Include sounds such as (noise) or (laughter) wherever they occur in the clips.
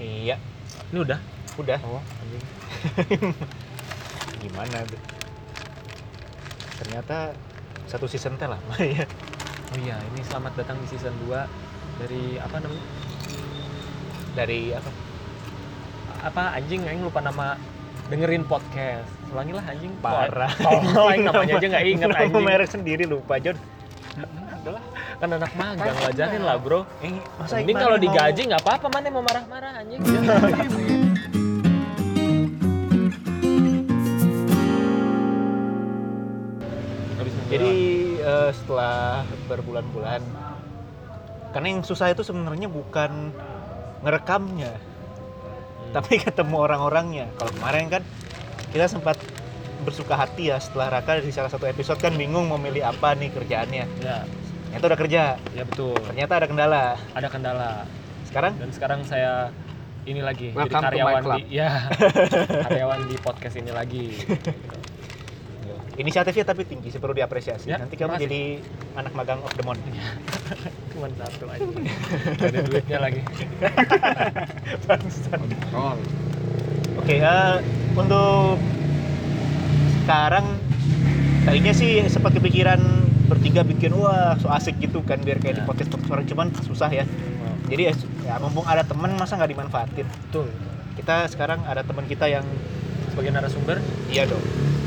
Iya, Ini udah? udah. Oh, anjing. (laughs) Gimana tuh? Ternyata satu season teh lama (laughs) ya. Oh iya, ini selamat datang di season 2 dari apa namanya? Dari apa? Apa anjing aing lupa nama dengerin podcast. Ulangi lah anjing. Parah. Oh, aing namanya aja nggak inget (laughs) Nama anjing. merek sendiri lupa John. Adalah kan anak magang ngajarin lah, Bro. Eh, masa Mending Iqbal kalau digaji nggak apa-apa, mana mau marah-marah anjing. Jadi eh, setelah berbulan-bulan, karena yang susah itu sebenarnya bukan ngerekamnya, Hmm. tapi (laughs) ketemu orang-orangnya. Kalau kemarin kan kita sempat bersuka hati ya setelah Raka di salah satu episode kan bingung mau milih apa nih kerjaannya. ya, Ternyata udah kerja, ya betul. ternyata ada kendala. Ada kendala. Sekarang Dan sekarang saya ini lagi Welcome jadi karyawan di ya (laughs) karyawan di podcast ini lagi. inisiatifnya tapi tinggi, sih, perlu diapresiasi. Ya, Nanti kamu makasih. jadi anak magang of the month. (laughs) Cuma satu aja. Ada duitnya lagi. (laughs) Oke, eh, untuk sekarang tadinya sih sempat kepikiran bertiga bikin wah so asik gitu kan biar kayak di Ya. podcast orang cuman susah ya. Jadi ya, ya mumpung ada teman masa nggak dimanfaatin. Betul. Kita sekarang ada teman kita yang Sebagai narasumber iya dong,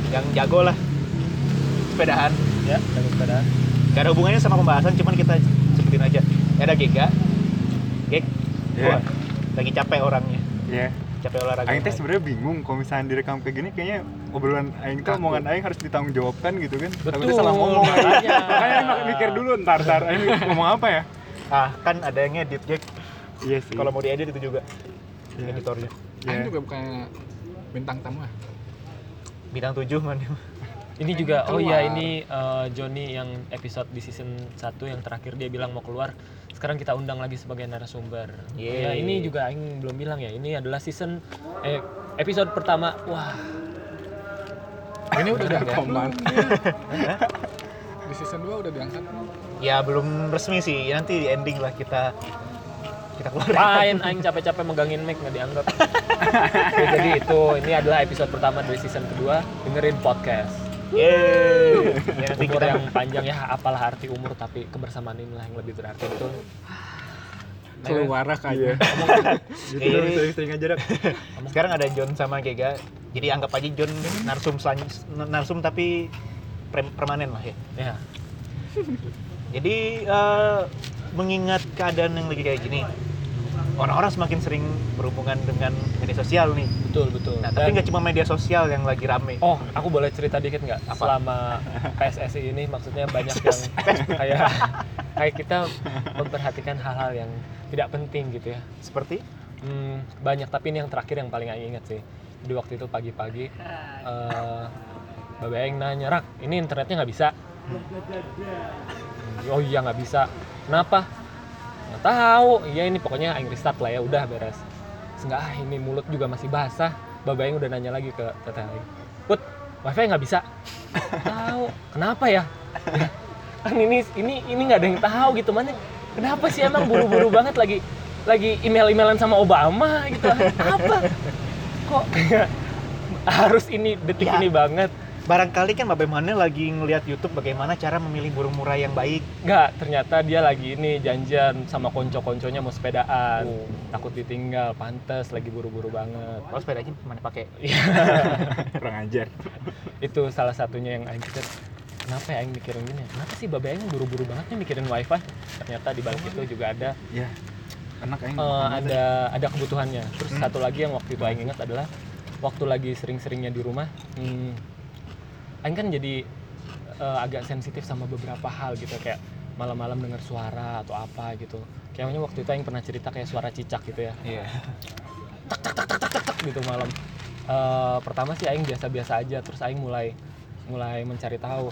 yang jago lah sepedaan. ya dengan sepeda. Gak ada hubungannya sama pembahasan, cuman kita sebutin aja. Ya, ada Gega, Geg, Iya. wah, lagi capek orangnya, ya. capek olahraga. Aing teh sebenarnya bingung kalau misalnya direkam kayak gini kayaknya obrolan aing tuh omongan aing harus ditanggung jawabkan gitu kan. Betul, Takutnya salah ngomong. makanya. Makanya aing mikir dulu ntar ntar aing ngomong apa ya? Ah, kan ada yang ngedit, Geg. Iya sih. Kalau mau diedit itu juga Iya. editornya. Ya. Aing juga bukan bintang tamu ah. Bintang 7 man. Ini juga oh iya ini eh, Joni yang episode di season 1 yang terakhir dia bilang mau keluar. Sekarang kita undang lagi sebagai narasumber. Yeay. Ya ini juga aing belum bilang ya. Ini adalah season eh episode pertama. Wah, Ini udah Udah, diangkat ya? belum? Di season 2 udah diangkat. Ya belum resmi sih, nanti di ending lah kita kita keluar. Lain aing capek-capek megangin mic nggak dianggap. (laughs) Ya, jadi itu ini adalah episode pertama dari season kedua. Dengerin podcast. Yeay. Ya, nanti Umur kita yang panjang ya apalah arti umur tapi kebersamaan inilah yang lebih berarti betul. Keluar kayaknya. (laughs) Gitu Iya. dong sering-sering aja sekarang ada John sama Gega. Jadi anggap aja John narsum narsum tapi permanen lah ya. Ya. Jadi eh, mengingat keadaan yang lagi kayak gini, orang-orang semakin sering berhubungan dengan media sosial nih. Betul betul. Nah, tapi nggak cuma media sosial yang lagi rame. Oh, aku boleh cerita dikit nggak? Selama PSSI ini maksudnya banyak yang (laughs) kayak kayak kita memperhatikan hal-hal yang tidak penting gitu ya. Seperti Hmm, banyak tapi ini yang terakhir yang paling aku ingat sih. Di waktu itu pagi-pagi eh Babe nanya, "Rak, ini internetnya nggak bisa?" Hmm, Oh iya nggak bisa. Kenapa? Nggak tahu. Iya ini pokoknya Aing restart lah ya, udah beres. Enggak, ah, ini mulut juga masih basah. Babe Aing udah nanya lagi ke teteh Aing. Put, wifi nggak bisa? tahu. Kenapa ya? Kan ini ini ini nggak ada yang tahu gitu mana kenapa sih emang buru-buru banget lagi lagi email-emailan sama Obama gitu apa kok harus ini detik Ya. ini banget barangkali kan Babe Mane lagi ngelihat YouTube bagaimana cara memilih burung murai yang baik. nggak ternyata dia lagi ini janjian sama konco-konconya mau sepedaan Oh. takut ditinggal pantes lagi buru-buru banget Kalau sepedanya mana pakai? (laughs) Kurang ajar. itu salah satunya yang Aing pikir kenapa ya Aing mikirin gini kenapa sih Babe Aing buru-buru banget nih mikirin wifi ternyata di balik itu juga ada Ya. Anak aing. Eh, makan ada ada kebutuhannya. Terus Hmm. satu lagi yang waktu itu Aing ingat adalah waktu lagi sering-seringnya di rumah, hmm, Aing kan jadi eh, agak sensitif sama beberapa hal gitu kayak malam-malam dengar suara atau apa gitu. Kayaknya waktu itu Aing pernah cerita kayak suara cicak gitu ya, Iya. tek gitu malam. Eh, pertama sih Aing biasa-biasa aja, terus Aing mulai mulai mencari tahu.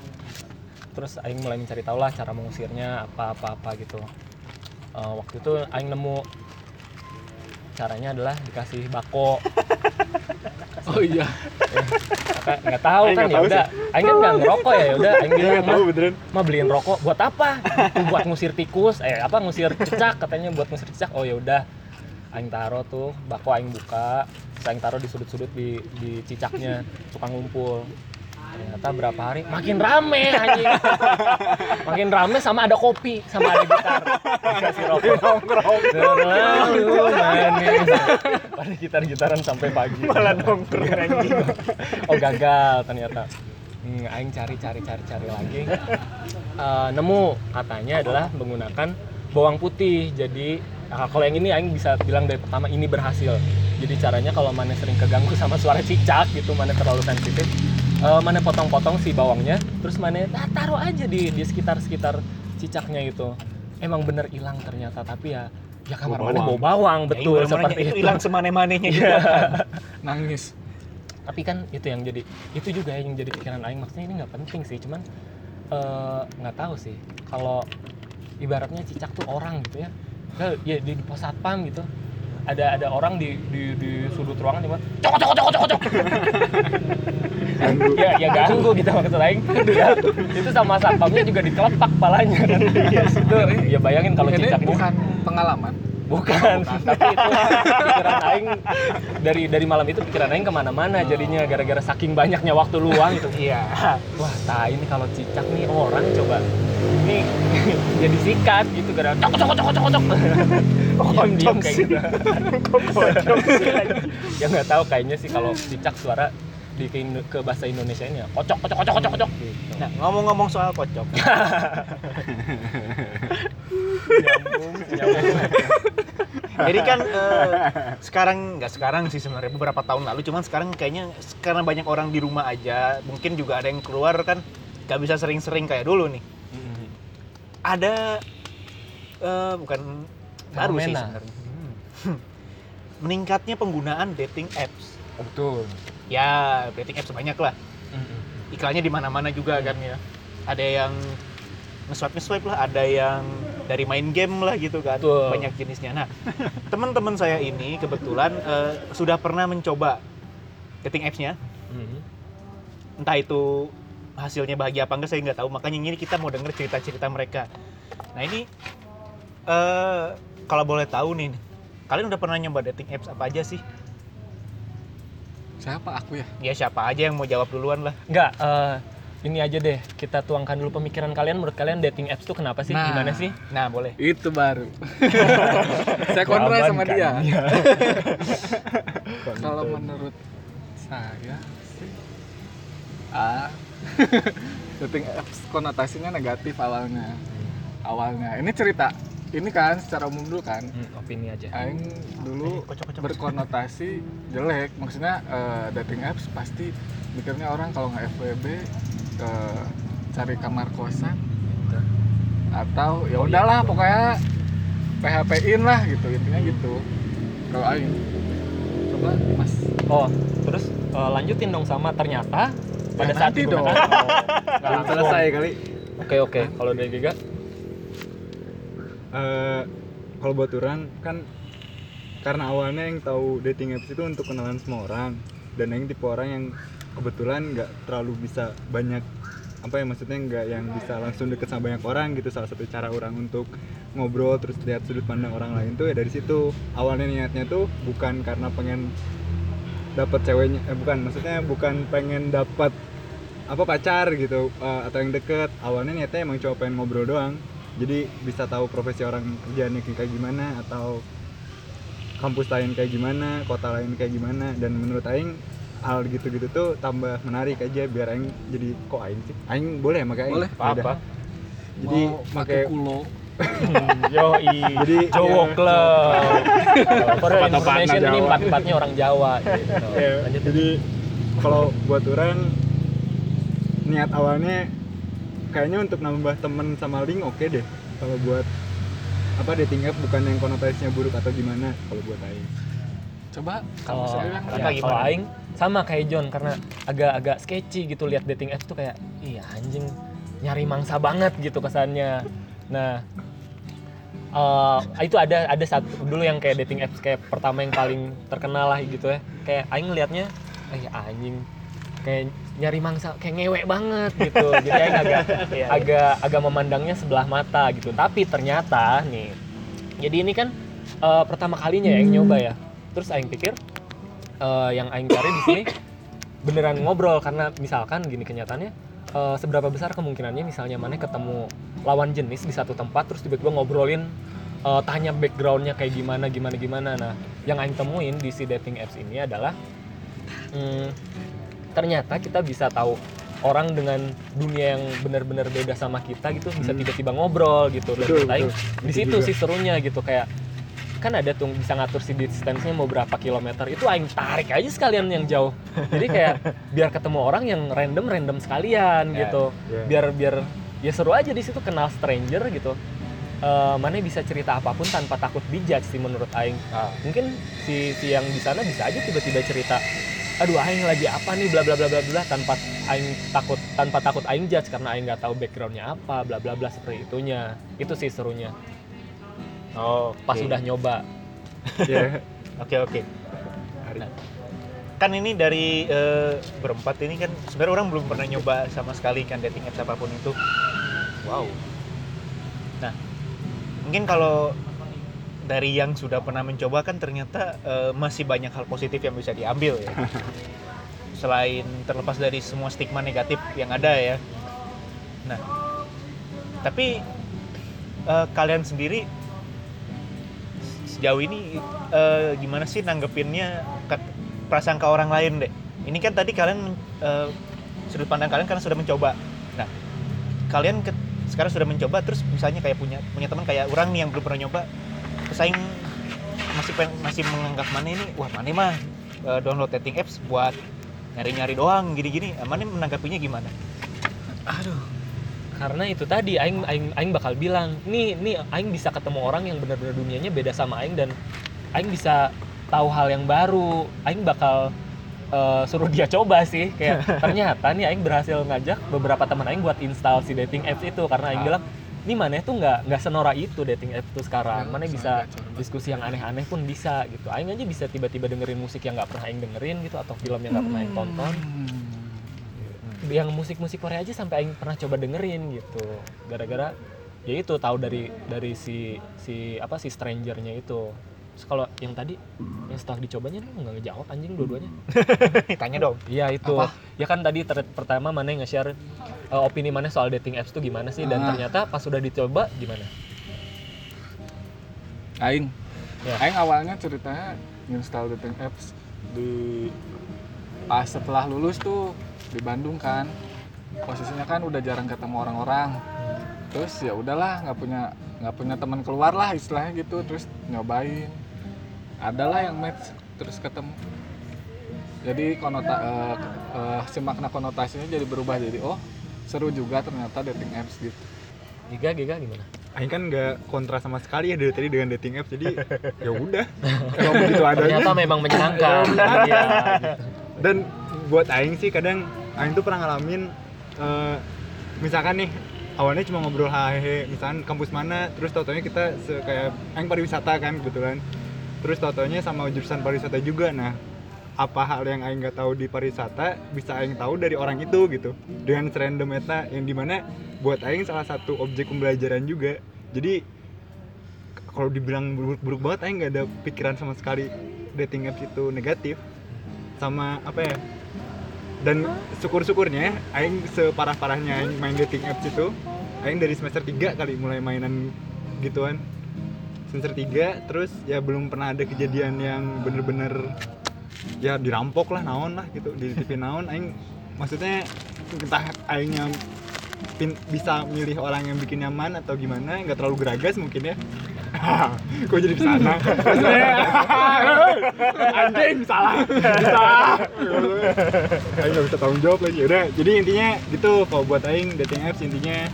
Terus Aing mulai mencari tahu lah cara mengusirnya apa-apa-apa gitu. Eh, waktu itu Aing nemu caranya adalah dikasih bako (laughs) Oh iya. Nggak- nggak tahu kan ya tahu udah Aing kan nggak ngerokok ya udah Aing Iya bilang tahu "Ma, beneran. mah beliin rokok buat apa? Buat ngusir tikus eh apa ngusir cicak katanya buat ngusir cicak oh ya udah aing taro tuh bako aing buka aing taro di sudut-sudut di di cicaknya suka ngumpul ternyata berapa hari? Makin rame anjing. (laughs) Makin rame sama ada kopi sama ada gitar. Dikasih rokok. Nongkrong. Terlalu manis. Pada gitar-gitaran sampai pagi. Malah nongkrong anjing. oh gagal ternyata. Hmm, aing cari cari cari cari lagi. Eh, nemu katanya adalah menggunakan bawang putih. Jadi ah, kalau yang ini aing bisa bilang dari pertama ini berhasil. Jadi caranya kalau mana sering keganggu sama suara cicak gitu mana terlalu sensitif eh, mana potong-potong si bawangnya terus mana ah, taruh aja di di sekitar sekitar cicaknya itu. Emang bener hilang ternyata tapi ya ya kamar Bau mana bau bawang Ya, betul iya, makanya seperti itu hilang semane-manenya juga. (laughs) Nangis. tapi kan itu yang jadi itu juga yang jadi pikiran aing maksudnya ini nggak penting sih cuman eh, nggak tahu sih kalau ibaratnya cicak tuh orang gitu ya. Ya di, di pos satpam gitu ada ada orang di di, di sudut ruangan cuma cok cok cok cok cok Ganggu. ya ya ganggu gitu maksud aing. Ya, itu sama satpamnya juga dikelepak palanya kan. Itu ya bayangin kalau cicak bukan pengalaman. Bukan, tapi itu pikiran aing dari dari malam itu pikiran aing ke mana-mana jadinya gara-gara saking banyaknya waktu luang gitu. Iya. Wah, tai ini kalau cicak nih orang coba ini (laughs) jadi sikat gitu gara cok cok cok cok cok. (laughs) Diam diam kayak gitu. ya nggak tahu kayaknya sih kalau cicak suara di ke, ke bahasa Indonesia ini ya kocok kocok kocok kocok kocok gitu. Nah, ngomong-ngomong soal kocok. (laughs) nyambung nyambung. Jadi kan eh, sekarang nggak sekarang sih sebenarnya beberapa tahun lalu, cuman sekarang kayaknya karena banyak orang di rumah aja, mungkin juga ada yang keluar kan nggak bisa sering-sering kayak dulu nih. Ada eh, bukan baru sih sebenarnya. Meningkatnya penggunaan dating apps. Oh, betul. Ya, dating apps banyak lah. Iklannya di mana-mana juga kan ya. Ada yang nge-swipe nge-swipe lah, ada yang dari main game lah gitu kan. Betul. Banyak jenisnya. Nah, teman-teman saya ini kebetulan eh, sudah pernah mencoba dating apps-nya. Entah itu hasilnya bahagia apa enggak saya nggak tahu. Makanya ini kita mau denger cerita-cerita mereka. Nah, ini eh kalau boleh tahu nih, kalian udah pernah nyoba dating apps apa aja sih? Siapa aku ya? Ya siapa aja yang mau jawab duluan lah. Enggak, eh, ini aja deh. Kita tuangkan dulu pemikiran kalian. Menurut kalian dating apps tuh kenapa sih? Nah. Gimana sih? Nah, boleh. Itu baru. (laughs) Saya kontra sama kan. dia. (laughs) Kalau menurut saya sih ah (laughs) dating apps konotasinya negatif awalnya. Awalnya. Ini cerita ini kan secara umum dulu kan. Hmm, opini aja. Aing dulu Eh, kocok-kocok. berkonotasi jelek. Maksudnya eh, dating apps pasti mikirnya orang kalau nggak FWB eh, cari kamar kosan atau ya udahlah pokoknya PHP-in lah gitu intinya gitu. Kalau Aing coba Mas Oh, terus eh, lanjutin dong sama ternyata pada Ya, saat dong. Oh, (laughs) nggak Belum selesai kali. Oke oke. Kalau dari Giga, Eh, kalau buat orang kan karena awalnya yang tahu dating apps itu untuk kenalan semua orang dan yang tipe orang yang kebetulan nggak terlalu bisa banyak apa ya maksudnya nggak yang bisa langsung deket sama banyak orang gitu. Salah satu cara orang untuk ngobrol terus lihat sudut pandang orang lain tuh ya dari situ. Awalnya niatnya tuh bukan karena pengen dapat ceweknya eh bukan maksudnya bukan pengen dapat apa pacar gitu eh, atau yang deket. Awalnya niatnya emang cuma pengen ngobrol doang. Jadi bisa tahu profesi orang kerjaannya kayak gimana atau kampus lain kayak gimana kota lain kayak gimana. Dan menurut Aing hal gitu-gitu tuh tambah menarik aja biar Aing jadi kok Aing sih Aing boleh ya pakai Aing Boleh. apa-apa. jadi pakai kulo Yo Jadi, Jowo. Club. (laughs) For your Patah-patah information ini Jawa. empat empatnya orang Jawa. (laughs) Gitu. Lanjut. jadi kalau buat orang niat awalnya kayaknya untuk nambah temen sama link oke deh kalau buat apa dating app bukan yang konotasinya buruk atau gimana kalau buat Aing coba Kalau kamu saya bilang Kakak ya, gimana? kalau Aing sama kayak John karena agak-agak sketchy gitu lihat dating apps tuh kayak iya anjing nyari mangsa banget gitu kesannya. Nah eh, itu ada ada satu dulu yang kayak dating apps kayak pertama yang paling terkenal lah gitu ya. Kayak Aing ngelihatnya eh anjing kayak nyari mangsa kayak ngewek banget gitu. Jadi Aing agak (laughs) Iya, iya. agak agak memandangnya sebelah mata gitu. Tapi ternyata nih jadi ini kan eh, pertama kalinya ya Aing nyoba ya terus Aing pikir eh, yang Aing cari di sini beneran ngobrol karena misalkan gini kenyataannya eh, seberapa besar kemungkinannya misalnya mana ketemu lawan jenis di satu tempat terus tiba-tiba ngobrolin eh, tanya backgroundnya kayak gimana gimana gimana nah yang Aing temuin di si dating apps ini adalah hmm, ternyata kita bisa tahu orang dengan dunia yang benar-benar beda sama kita gitu bisa Hmm. tiba-tiba ngobrol gitu dan Betul, betul. di Itu situ sih serunya gitu kayak kan ada tuh bisa ngatur si distance-nya mau berapa kilometer. Itu aing tarik aja sekalian yang jauh. Jadi kayak biar ketemu orang yang random random sekalian Ya, gitu. ya. biar biar ya seru aja di situ kenal stranger gitu. Eh mana bisa cerita apa pun tanpa takut dijudge sih menurut aing. Ah. mungkin si si yang di sana bisa aja tiba-tiba cerita aduh aing lagi apa nih? Bla bla bla bla bla tanpa aing takut tanpa takut aing judge karena aing nggak tahu backgroundnya apa bla bla bla seperti itunya. Itu sih serunya Oh, pas oke. udah nyoba ya (laughs) Oke oke. hari Kan ini dari eh, berempat ini kan sebenarnya orang belum pernah nyoba sama sekali kan dating apps apa pun itu. Wow. Nah, mungkin kalau dari yang sudah pernah mencoba kan ternyata eh, masih banyak hal positif yang bisa diambil ya. (laughs) Selain terlepas dari semua stigma negatif yang ada ya. Nah, tapi eh, kalian sendiri sejauh ini eh, gimana sih nanggepinnya prasangka orang lain deh ini kan tadi kalian eh, sudut pandang kalian karena sudah mencoba. Nah kalian ke- sekarang sudah mencoba terus misalnya kayak punya punya teman kayak orang nih yang belum pernah nyoba pesaing masih pen- masih menganggap mana ini? Wah mana mah? Eh, download dating apps buat nyari-nyari doang gini-gini. Mana menanggapinya gimana karena itu tadi aing aing aing bakal bilang nih nih aing bisa ketemu orang yang benar-benar dunianya beda sama aing dan aing bisa tahu hal yang baru. Aing bakal eh, suruh dia coba sih kayak (laughs) ternyata nih aing berhasil ngajak beberapa teman aing buat install si dating apps itu karena aing Ah. bilang ini mana tuh nggak nggak senora itu dating apps tuh sekarang. Ya, mana bisa diskusi yang aneh-aneh pun bisa gitu. Aing aja bisa tiba-tiba dengerin musik yang nggak pernah aing dengerin gitu atau film yang nggak pernah aing tonton yang musik-musik Korea aja sampai aing pernah coba dengerin gitu gara-gara ya itu tahu dari dari si si apa si strangernya itu Terus kalau yang tadi yang setelah dicobanya lu nggak ngejawab anjing dua-duanya (laughs) tanya dong iya itu Apa? ya kan tadi ter- pertama mana yang nge-share uh, opini mana soal dating apps tuh gimana sih dan Ah. ternyata pas sudah dicoba gimana Aing. Ya. Aing awalnya ceritanya install dating apps di pas setelah lulus tuh di Bandung kan. Posisinya kan udah jarang ketemu orang-orang. Terus ya udahlah nggak punya nggak punya teman keluar lah istilahnya gitu. Terus nyobain. Adalah yang match terus ketemu. Jadi konota eh, eh, si makna konotasinya jadi berubah jadi oh seru juga ternyata dating apps gitu. Giga Giga gimana Aing kan nggak kontra sama sekali ya dari tadi dengan dating apps jadi (laughs) ya udah kalau begitu adanya ternyata memang menyenangkan gitu. (laughs) dan buat Aing sih kadang Aing tuh pernah ngalamin eh, misalkan nih awalnya cuma ngobrol hehe misalkan kampus mana? Terus tau-taunya kita kayak Aing pariwisata kan kebetulan. Terus tau-taunya sama jurusan pariwisata juga. Nah apa hal yang Aing nggak tahu di pariwisata bisa Aing tahu dari orang itu gitu. Dengan random eta yang di mana buat Aing salah satu objek pembelajaran juga. Jadi kalau dibilang buruk-buruk banget Aing nggak ada pikiran sama sekali dating apps itu negatif. Sama apa ya dan syukur-syukurnya aing separah-parahnya aing main dating apps itu aing dari semester 3 kali mulai mainan gituan. Semester 3 terus ya belum pernah ada kejadian yang bener-bener ya dirampok lah naon lah gitu di TV naon. Aing maksudnya entah aingnya bisa milih orang yang bikin nyaman atau gimana nggak terlalu geragas mungkin ya (laughs) kok jadi ke sana? (laughs) Maksudnya (laughs) anjing salah. Salah. Aing nggak bisa tanggung jawab lagi. Udah jadi intinya gitu kalau buat aing dating apps intinya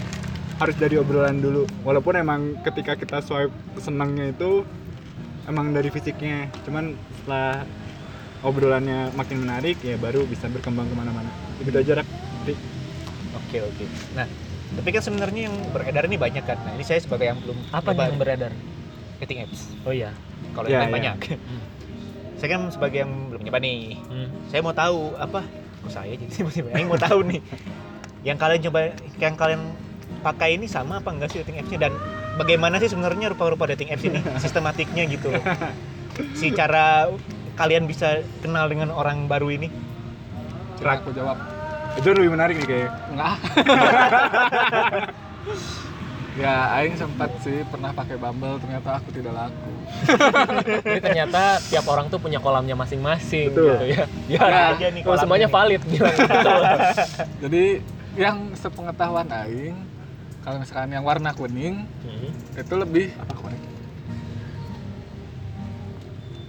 harus dari obrolan dulu. Walaupun emang ketika kita swipe senangnya itu emang dari fisiknya. Cuman setelah obrolannya makin menarik ya baru bisa berkembang ke mana-mana. Itu aja rak. Ri. oke oke. Nah tapi kan sebenarnya yang beredar ini banyak kan. Nah ini saya sebagai yang belum apa nih yang beredar? Dating apps. Oh iya. Kalau Ya, yang lain ya. banyak. Saya kan sebagai yang belum nyoba nih. Hmm. saya mau tahu apa? Kok saya jadi tiba-tiba? Yang mau tahu nih. Yang kalian coba yang kalian pakai ini sama apa enggak sih dating apps-nya? Dan bagaimana sih sebenarnya rupa-rupa dating apps ini? (laughs) Sistematiknya gitu loh. (laughs) Si cara kalian bisa kenal dengan orang baru ini. Coba aku jawab. Itu lebih menarik nih kayak. Enggak. (laughs) ya, Aing sempat sih pernah pakai Bumble, ternyata aku tidak laku. (laughs) Jadi ternyata tiap orang tuh punya kolamnya masing-masing gitu ya. (laughs) Ya, nah, aja nih semuanya nih. valid bilang gitu. Jadi yang sepengetahuan Aing, kalau misalkan yang warna kuning Hmm. itu lebih apa kuning?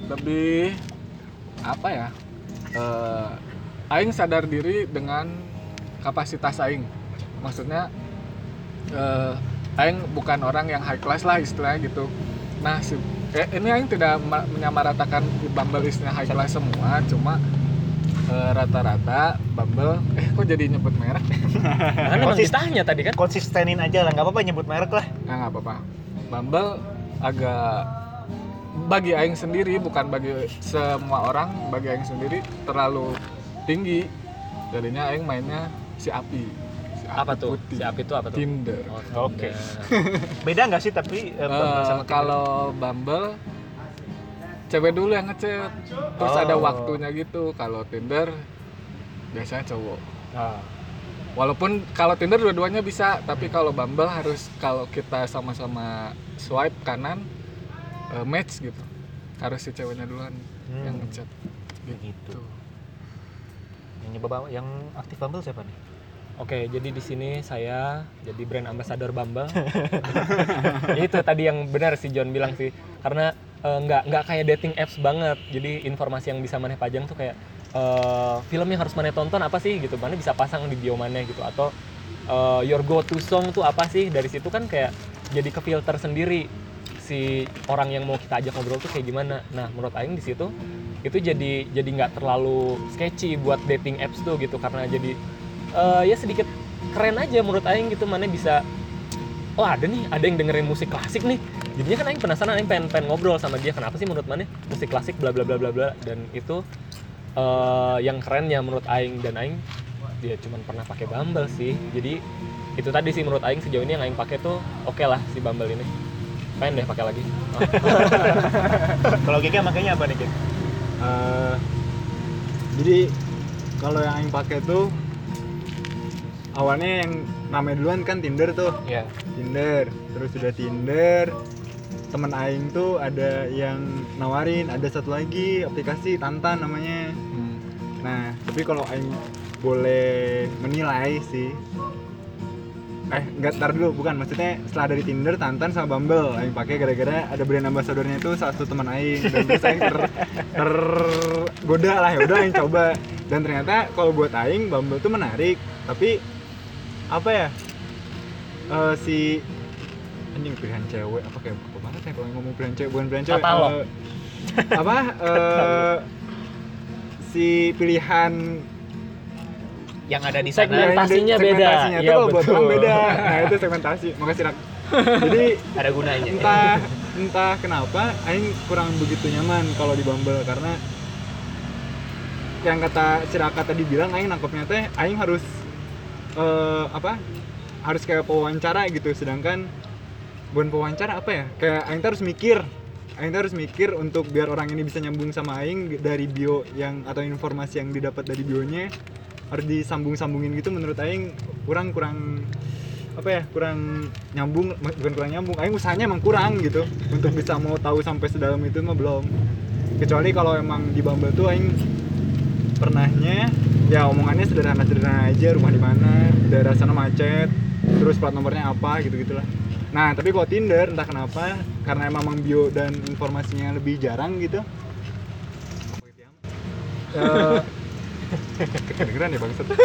Lebih apa ya? Eh, aing sadar diri dengan kapasitas aing. Maksudnya eh, aing bukan orang yang high class lah istilahnya gitu. Nah, si, eh, ini aing tidak ma- menyamaratakan Bumble istilahnya high class semua, cuma eh, rata-rata Bumble eh kok jadi nyebut merek? Kan emang Konsis- ditanya tadi kan. Konsistenin aja lah, nggak apa-apa nyebut merek lah. Nah, nggak apa-apa. Bumble agak bagi aing sendiri bukan bagi semua orang, bagi aing sendiri terlalu tinggi. Jadinya aing mainnya si api. Si Apa tuh? putih. Si Api itu apa tuh? Tinder. Oh, Oke. Tinder. (laughs) Beda nggak sih tapi Bumble sama kalau Bumble cewek dulu yang ngechat, terus Oh. ada waktunya gitu. Kalau Tinder biasanya cowok. Ah. Walaupun kalau Tinder dua-duanya bisa, tapi kalau Bumble harus kalau kita sama-sama swipe kanan eh, match gitu. Harus si ceweknya duluan Hmm. yang ngechat. Begitu. Yang nyoba yang aktif Bumble siapa nih? Oke, jadi di sini saya jadi brand ambassador Bumble. (laughs) Ya itu tadi yang benar si John bilang sih, karena eh, nggak nggak kayak dating apps banget. Jadi informasi yang bisa maneh pajang tuh kayak eh, film yang harus maneh tonton apa sih gitu, maneh bisa pasang di bio maneh gitu atau eh, your go to song tuh apa sih dari situ kan kayak jadi ke filter sendiri si orang yang mau kita ajak ngobrol tuh kayak gimana. Nah menurut Aing di situ itu jadi jadi nggak terlalu sketchy buat dating apps tuh gitu karena jadi eh, ya sedikit keren aja menurut Aing gitu mana bisa oh ada nih ada yang dengerin musik klasik nih. Jadinya kan Aing penasaran Aing pengen, pengen ngobrol sama dia kenapa sih menurut mana musik klasik bla bla bla bla bla. Dan itu eh, yang kerennya menurut Aing dan Aing dia cuman pernah pakai Bumble sih. Jadi itu tadi sih menurut Aing sejauh ini yang Aing pakai tuh oke lah si Bumble ini pengen deh pakai lagi Oh. (laughs) Kalau Gega makanya apa nih, Gek? Eh, jadi kalau yang Aing pakai tuh awalnya yang namanya duluan kan Tinder tuh Ya. Tinder terus sudah Tinder teman Aing tuh ada yang nawarin ada satu lagi aplikasi Tantan namanya Hmm. nah tapi kalau Aing boleh menilai sih eh enggak tar dulu. Bukan maksudnya setelah dari Tinder Tantan sama Bumble Aing pakai gara-gara ada brand ambassadornya itu salah satu teman Aing. Dan terus Aing ter, tergoda lah ya udah Aing coba. Dan ternyata kalau buat Aing Bumble tuh menarik. Tapi apa ya? Eh, si anjing pilihan cewek apa kayak apa banget ya kalau ngomong pilihan cewek bukan pilihan cewek Katalog. eh, apa eh, si pilihan Yang ada di sana. Segmen- Segmentasinya beda. segmentasinya. Tuh Iya, kalau buat orang beda. Nah itu segmentasi. Makasih rak. Jadi ada gunanya. entah entah kenapa Aing kurang begitu nyaman kalau di Bumble karena yang kata si Raka tadi bilang Aing nangkepnya teh Aing harus eh, apa harus kayak pewawancara gitu. Sedangkan bukan pewawancara apa ya? Kayak Aing harus mikir. Aing harus mikir untuk biar orang ini bisa nyambung sama Aing dari bio yang atau informasi yang didapat dari bionya harus disambung-sambungin gitu menurut Aing kurang kurang apa ya kurang nyambung bukan kurang nyambung Aing usahanya emang kurang gitu. Untuk bisa mau tahu sampai sedalam itu mah belum. Kecuali kalau emang di Bumble tuh Aing pernahnya ya omongannya sederhana-sederhana aja rumah di mana daerah sana macet terus plat nomornya apa gitu gitulah nah tapi kalau Tinder entah kenapa karena emang bio dan informasinya lebih jarang gitu. Eh, (laughs) kedengeran ya bangsat? (laughs)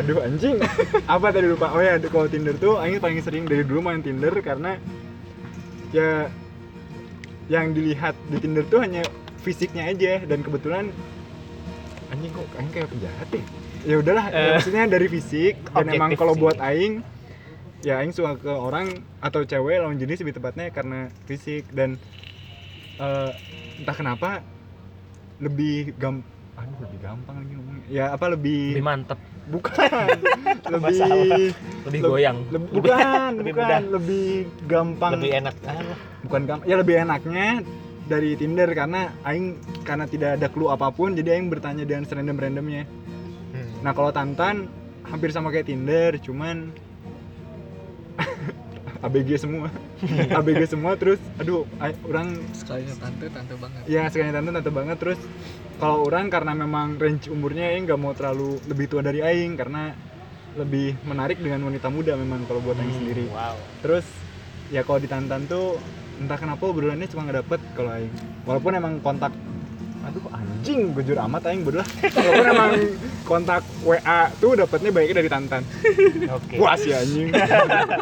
Aduh anjing. Apa tadi lupa? Oh ya kalau Tinder tuh Aing paling sering dari dulu main Tinder karena ya yang dilihat di Tinder tuh hanya fisiknya aja dan kebetulan anjing kok Aing kayak penjahat ya? Ya udahlah ya, Eh. maksudnya dari fisik dan emang kalau buat Aing ya Aing suka ke orang atau cewek lawan jenis lebih tepatnya karena fisik dan eh, entah kenapa lebih gam aduh lebih gampang lagi ngomongnya. Ya apa lebih, lebih mantep. Bukan. (laughs) Lebih lebih Leb- goyang. leb- bukan (laughs) lebih bukan. mudah. lebih gampang. Lebih enak. Ah, bukan gampang ya lebih enaknya dari Tinder karena aing karena tidak ada clue apa pun jadi aing bertanya dengan serandom randomnya hmm. nah kalau Tantan hampir sama kayak Tinder cuman ABG semua. (laughs) ABG semua terus aduh orang sekalinya tante tante banget. Ya sekalian Tantan tante banget. Terus kalau orang karena memang range umurnya aing nggak mau terlalu lebih tua dari aing karena lebih menarik dengan wanita muda memang kalau buat aing sendiri. wow. Terus ya kalau di Tantan tuh entah kenapa obrolannya cuma nggak dapet kalau aing. Walaupun emang kontak aduh anjing gujur amat aing bodoh (laughs) walaupun emang kontak WA tuh dapetnya baiknya dari Tantan oke puas ya anjing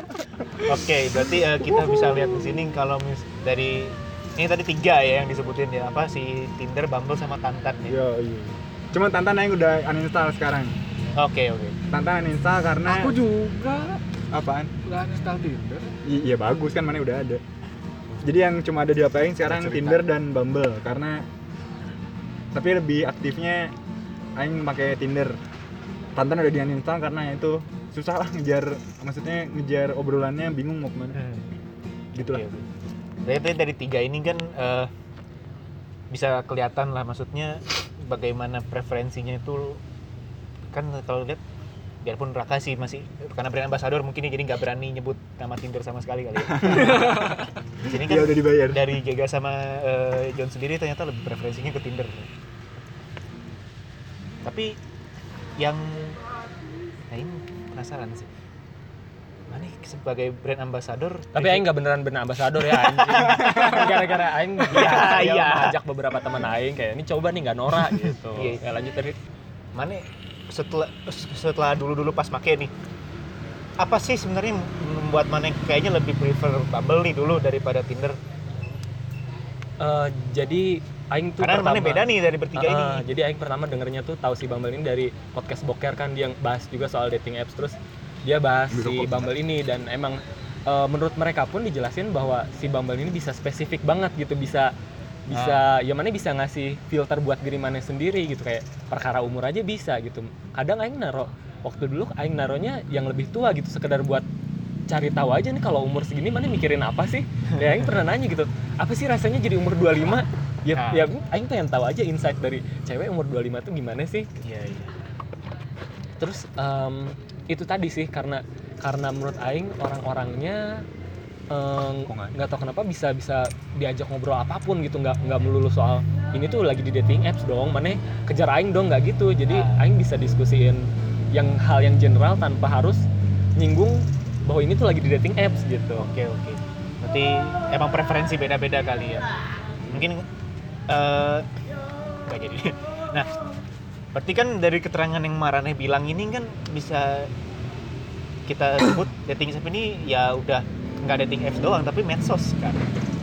(laughs) oke berarti eh, kita bisa lihat di sini kalau mis- dari ini tadi tiga ya yang disebutin ya apa si Tinder, Bumble sama Tantan ya. Yo, iya. Cuma Tantan aing udah uninstall sekarang. Oke oke. Tantan uninstall karena aku juga apaan? udah install Tinder I- iya bagus kan mana udah ada. Jadi yang cuma ada di HP aing sekarang Cerita. Tinder dan Bumble karena tapi lebih aktifnya aing pakai Tinder. Tantan udah di uninstall karena itu susah lah ngejar maksudnya ngejar obrolannya bingung mau ke mana gitu lah Oke, oke. Berarti dari tiga ini kan eh, bisa kelihatan lah maksudnya bagaimana preferensinya itu kan kalau lihat biarpun Raka sih masih karena brand ambassador mungkin dia jadi nggak berani nyebut nama Tinder sama sekali kali ya. (laughs) Di sini kan Iya udah dibayar dari Gega sama eh, John sendiri ternyata lebih preferensinya ke Tinder. Tapi yang nah ini penasaran sih. Mana sebagai brand ambassador tapi aing nggak beneran bener ambasador ya anjing (laughs) gara-gara aing Iya, iya iya. ajak beberapa teman aing kayak ini coba nih nggak norak gitu Iya. ya lanjut dari mana setelah setelah dulu-dulu pas make nih apa sih sebenarnya yang membuat mana kayaknya lebih prefer Bumble nih dulu daripada Tinder Eh, jadi aing tuh karena mana pertama- beda nih dari bertiga Ah, ini jadi aing pertama dengernya tuh tahu si Bumble ini dari podcast Boker kan dia yang bahas juga soal dating apps terus dia bahas Ambil si. Bumble ini dan emang eh, menurut mereka pun dijelasin bahwa si Bumble ini bisa spesifik banget gitu bisa bisa ya mana bisa ngasih filter buat diri mana sendiri gitu kayak perkara umur aja bisa gitu. Kadang aing naro waktu dulu aing naronya yang lebih tua gitu sekedar buat cari tahu aja nih kalau umur segini mana mikirin apa sih? Ya aing pernah nanya gitu apa sih rasanya jadi umur 25 ya Ah. ya aing pengen tahu aja insight dari cewek umur 25 tuh gimana sih? Iya iya. Terus em, itu tadi sih karena karena menurut aing orang-orangnya nggak ada? nggak tahu kenapa bisa bisa diajak ngobrol apa pun gitu nggak nggak melulu soal ini tuh lagi di dating apps dong mana kejar aing dong nggak gitu. Jadi Ah. aing bisa diskusiin yang hal yang general tanpa harus nyinggung bahwa ini tuh lagi di dating apps gitu. Oke oke. Berarti emang preferensi beda-beda kali ya. Mungkin eh nggak jadi. (laughs) Nah berarti kan dari keterangan yang Marane bilang ini kan bisa kita sebut dating app ini ya udah nggak dating apps doang tapi medsos kan.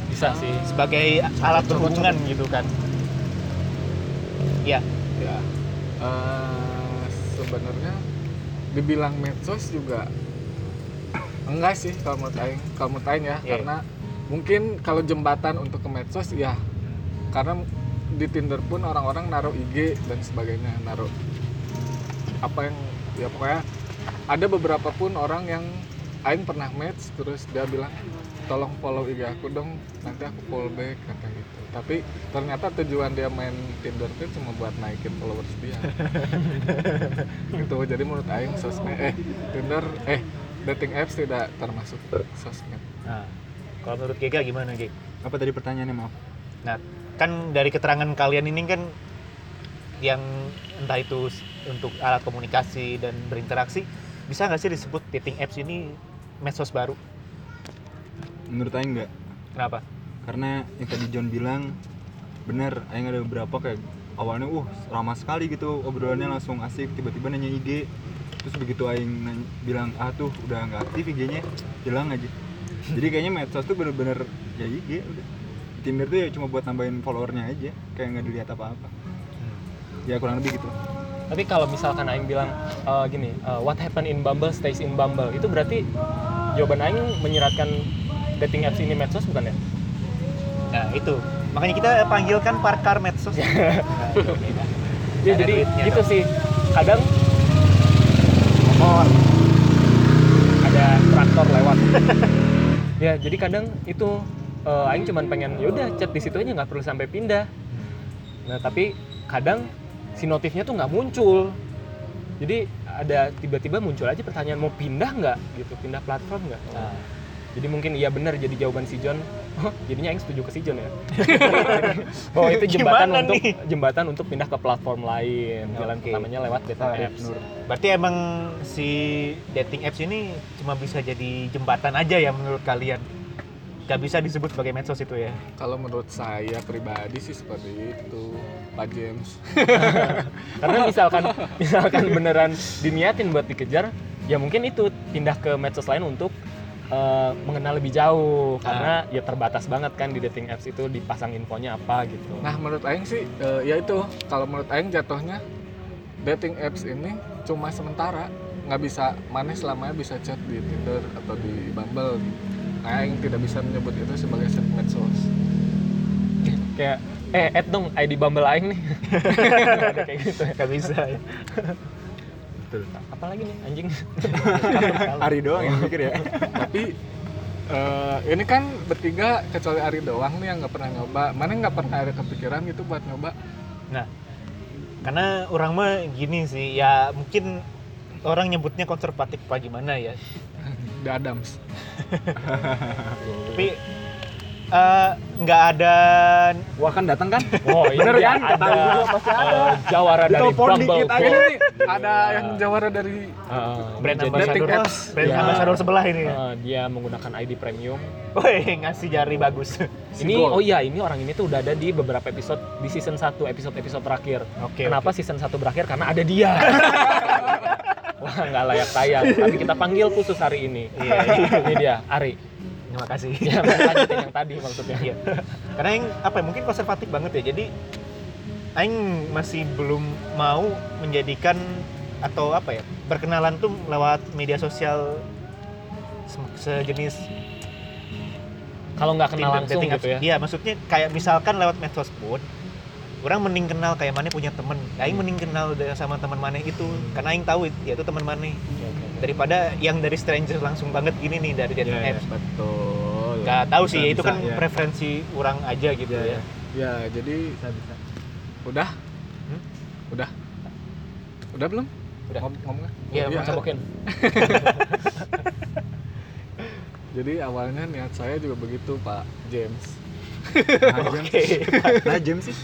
Bisa sih. Sebagai alat Coba, berhubungan gitu kan. Ya ya. Eh, sebenarnya dibilang medsos juga enggak sih kalau menurut aing kalau menurut aing ya. Iya. karena mungkin kalau jembatan untuk ke medsos ya karena di Tinder pun orang-orang naruh IG dan sebagainya naruh apa yang ya pokoknya ada beberapa pun orang yang aing pernah match terus dia bilang tolong follow IG aku dong nanti aku follow back kata gitu. Tapi ternyata tujuan dia main Tinder itu cuma buat naikin followers dia. (laughs) Gitu. Jadi menurut Aing sosmed eh Tinder eh dating apps tidak termasuk sosmed. Nah kalau menurut Gega gimana Geg? apa tadi pertanyaannya maaf? Nah, kan dari keterangan kalian ini kan yang entah itu untuk alat komunikasi dan berinteraksi, bisa nggak sih disebut dating apps ini medsos baru? menurut aing enggak Kenapa? karena yang tadi John bilang bener aing ada beberapa kayak awalnya uh ramah sekali gitu obrolannya langsung asik tiba-tiba nanya IG terus begitu aing nanya- bilang ah tuh udah nggak aktif IG-nya hilang aja. Jadi kayaknya medsos tuh bener-bener ya IG udah. Tinder tuh ya cuma buat nambahin followernya aja kayak nggak dilihat apa-apa. Ya kurang lebih gitu Tapi kalau misalkan Aing bilang eh, gini, eh, what happen in Bumble stays in Bumble, itu berarti jawaban Aing menyiratkan dating apps ini medsos bukan ya? Nah, itu. Makanya kita panggilkan parkar medsos. (laughs) Nah, ya jadi gitu dong. sih kadang motor ada traktor lewat (laughs) ya jadi kadang itu eh, aing cuman pengen yaudah chat di situ aja nggak perlu sampai pindah nah tapi kadang si notifnya tuh nggak muncul. Jadi ada tiba-tiba muncul aja pertanyaan mau pindah nggak? Gitu pindah platform nggak? Nah, jadi mungkin iya benar jadi jawaban si John. Oh, jadinya Aing setuju ke si John ya? (laughs) Bahwa itu jembatan Gimana untuk nih? jembatan untuk pindah ke platform lain. Jalan pertamanya lewat dating apps. Nur. berarti emang si dating apps ini cuma bisa jadi jembatan aja ya menurut kalian gak bisa disebut sebagai medsos itu ya Kalau menurut saya pribadi sih seperti itu, Pak James. (laughs) karena misalkan misalkan beneran diniatin buat dikejar ya mungkin itu pindah ke medsos lain untuk eh, mengenal lebih jauh karena ya terbatas banget kan di dating apps itu dipasang infonya apa gitu Nah, menurut Aing sih, eh, ya itu. Kalau menurut Aing jatuhnya dating apps ini cuma sementara, nggak bisa mana selamanya bisa chat di Tinder atau di Bumble. Nah, Aing tidak bisa menyebut itu sebagai set medsos. kayak eh add dong ID Bumble Aing nih Ada (laughs) kayak gitu ya. gak bisa ya Betul. apalagi nih anjing (laughs) Ari doang yang mikir ya. Tapi eh, ini kan bertiga kecuali Ari doang nih yang nggak pernah nyoba. Mana nggak pernah ada kepikiran gitu buat nyoba? Nah, karena orang mah gini sih, ya mungkin orang nyebutnya konservatif apa gimana ya. (laughs) The Adams. Tapi eh, nggak ada Wah kan datang kan? (laughs) oh ini Bener dia kan? Ada gua pasti ada. eh, jawara dari Bumble dikit aja nih ada yang jawara dari Eh, brand ambassador, brand Ya. ambassador sebelah ini. eh, dia menggunakan ID premium Woi, ngasih jari bagus. (laughs) ini oh iya ini orang ini tuh udah ada di beberapa episode di season 1 episode episode terakhir Oke. kenapa oke. season 1 berakhir karena ada dia wah nggak layak tayang tapi kita panggil khusus hari ini Iya, ini dia Ari Terima kasih. ya lanjutin yang tadi maksudnya Iya. Karena yang apa ya, mungkin konservatif banget ya. Jadi aing masih belum mau menjadikan atau apa ya, berkenalan tuh lewat media sosial se- sejenis kalau nggak kenal langsung dating gitu ya. Iya, maksudnya kayak misalkan lewat medsos pun orang mending kenal kayak mana punya temen. Aing mending kenal sama teman mana itu karena aing tahu dia itu teman mana daripada yang dari stranger langsung banget gini nih dari dating Iya, iya. apps. betul. Gak tahu sih, Bisa, itu kan iya. preferensi orang aja gitu Iya, ya. iya. Ya, jadi Bisa bisa. udah? Hmm? Udah? Udah belum? Udah. Ngom ngomongnya? Iya, Oh, cobokin (laughs) Jadi awalnya niat saya juga begitu, Pak James. (laughs) Nah, James. Nah, James sih.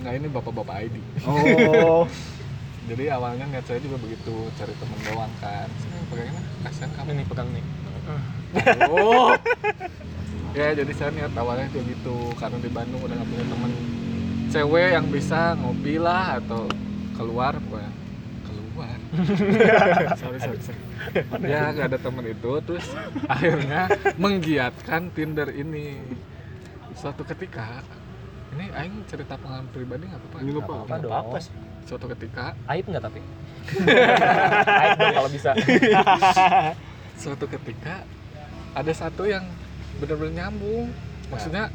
Enggak ini bapak-bapak ID. Oh. (laughs) Jadi awalnya niat saya juga begitu, cari temen doang kan. Sini pegangin ah, kasihan kamu. ini nih pegang nih Oh. (laughs) ya jadi saya niat awalnya juga gitu karena di Bandung udah gak punya temen cewek yang bisa ngopi lah atau keluar pokoknya keluar (laughs) sorry sorry, sorry. ya gak ada temen itu terus akhirnya menggiatkan Tinder ini suatu ketika ini Aing cerita pengalaman pribadi nggak apa-apa Ini nggak Nggak apa-apa. apa-apa dong. apa sih? suatu ketika aib nggak tapi (laughs) aib dong kalau bisa (laughs) suatu ketika ada satu yang benar-benar nyambung maksudnya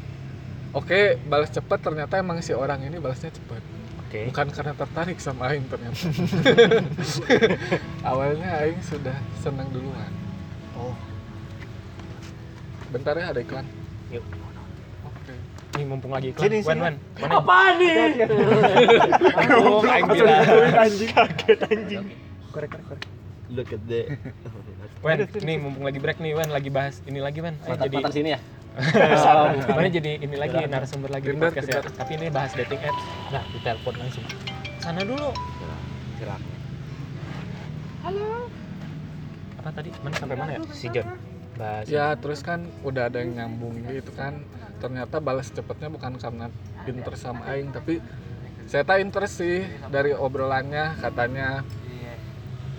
oke balas cepat ternyata emang si orang ini balasnya cepat Oke. bukan karena tertarik sama Aing ternyata (laughs) awalnya Aing sudah senang duluan Oh, bentar ya ada iklan yuk. Nih mumpung lagi iklan. Sini, Wen, sini. Wen. Mana? Apaan nih? Aing bilang. anjing. Kaget anjing. Korek, korek, korek. Look at that. Wen, nih mumpung lagi break nih, Wen lagi bahas ini lagi, Wen. Ayo jadi Mata sini ya? (laughs) mana jadi ini lagi narasumber lagi di podcast ya. Tapi ini bahas dating apps. Nah, ditelepon langsung. Sana dulu. Gerak. Apa tadi? Mana sampai mana ya? Si John. Bahas. ya terus kan udah ada yang nyambung gitu kan. Ternyata balas cepatnya bukan karena interest sama Aing tapi saya tak interest sih dari obrolannya katanya.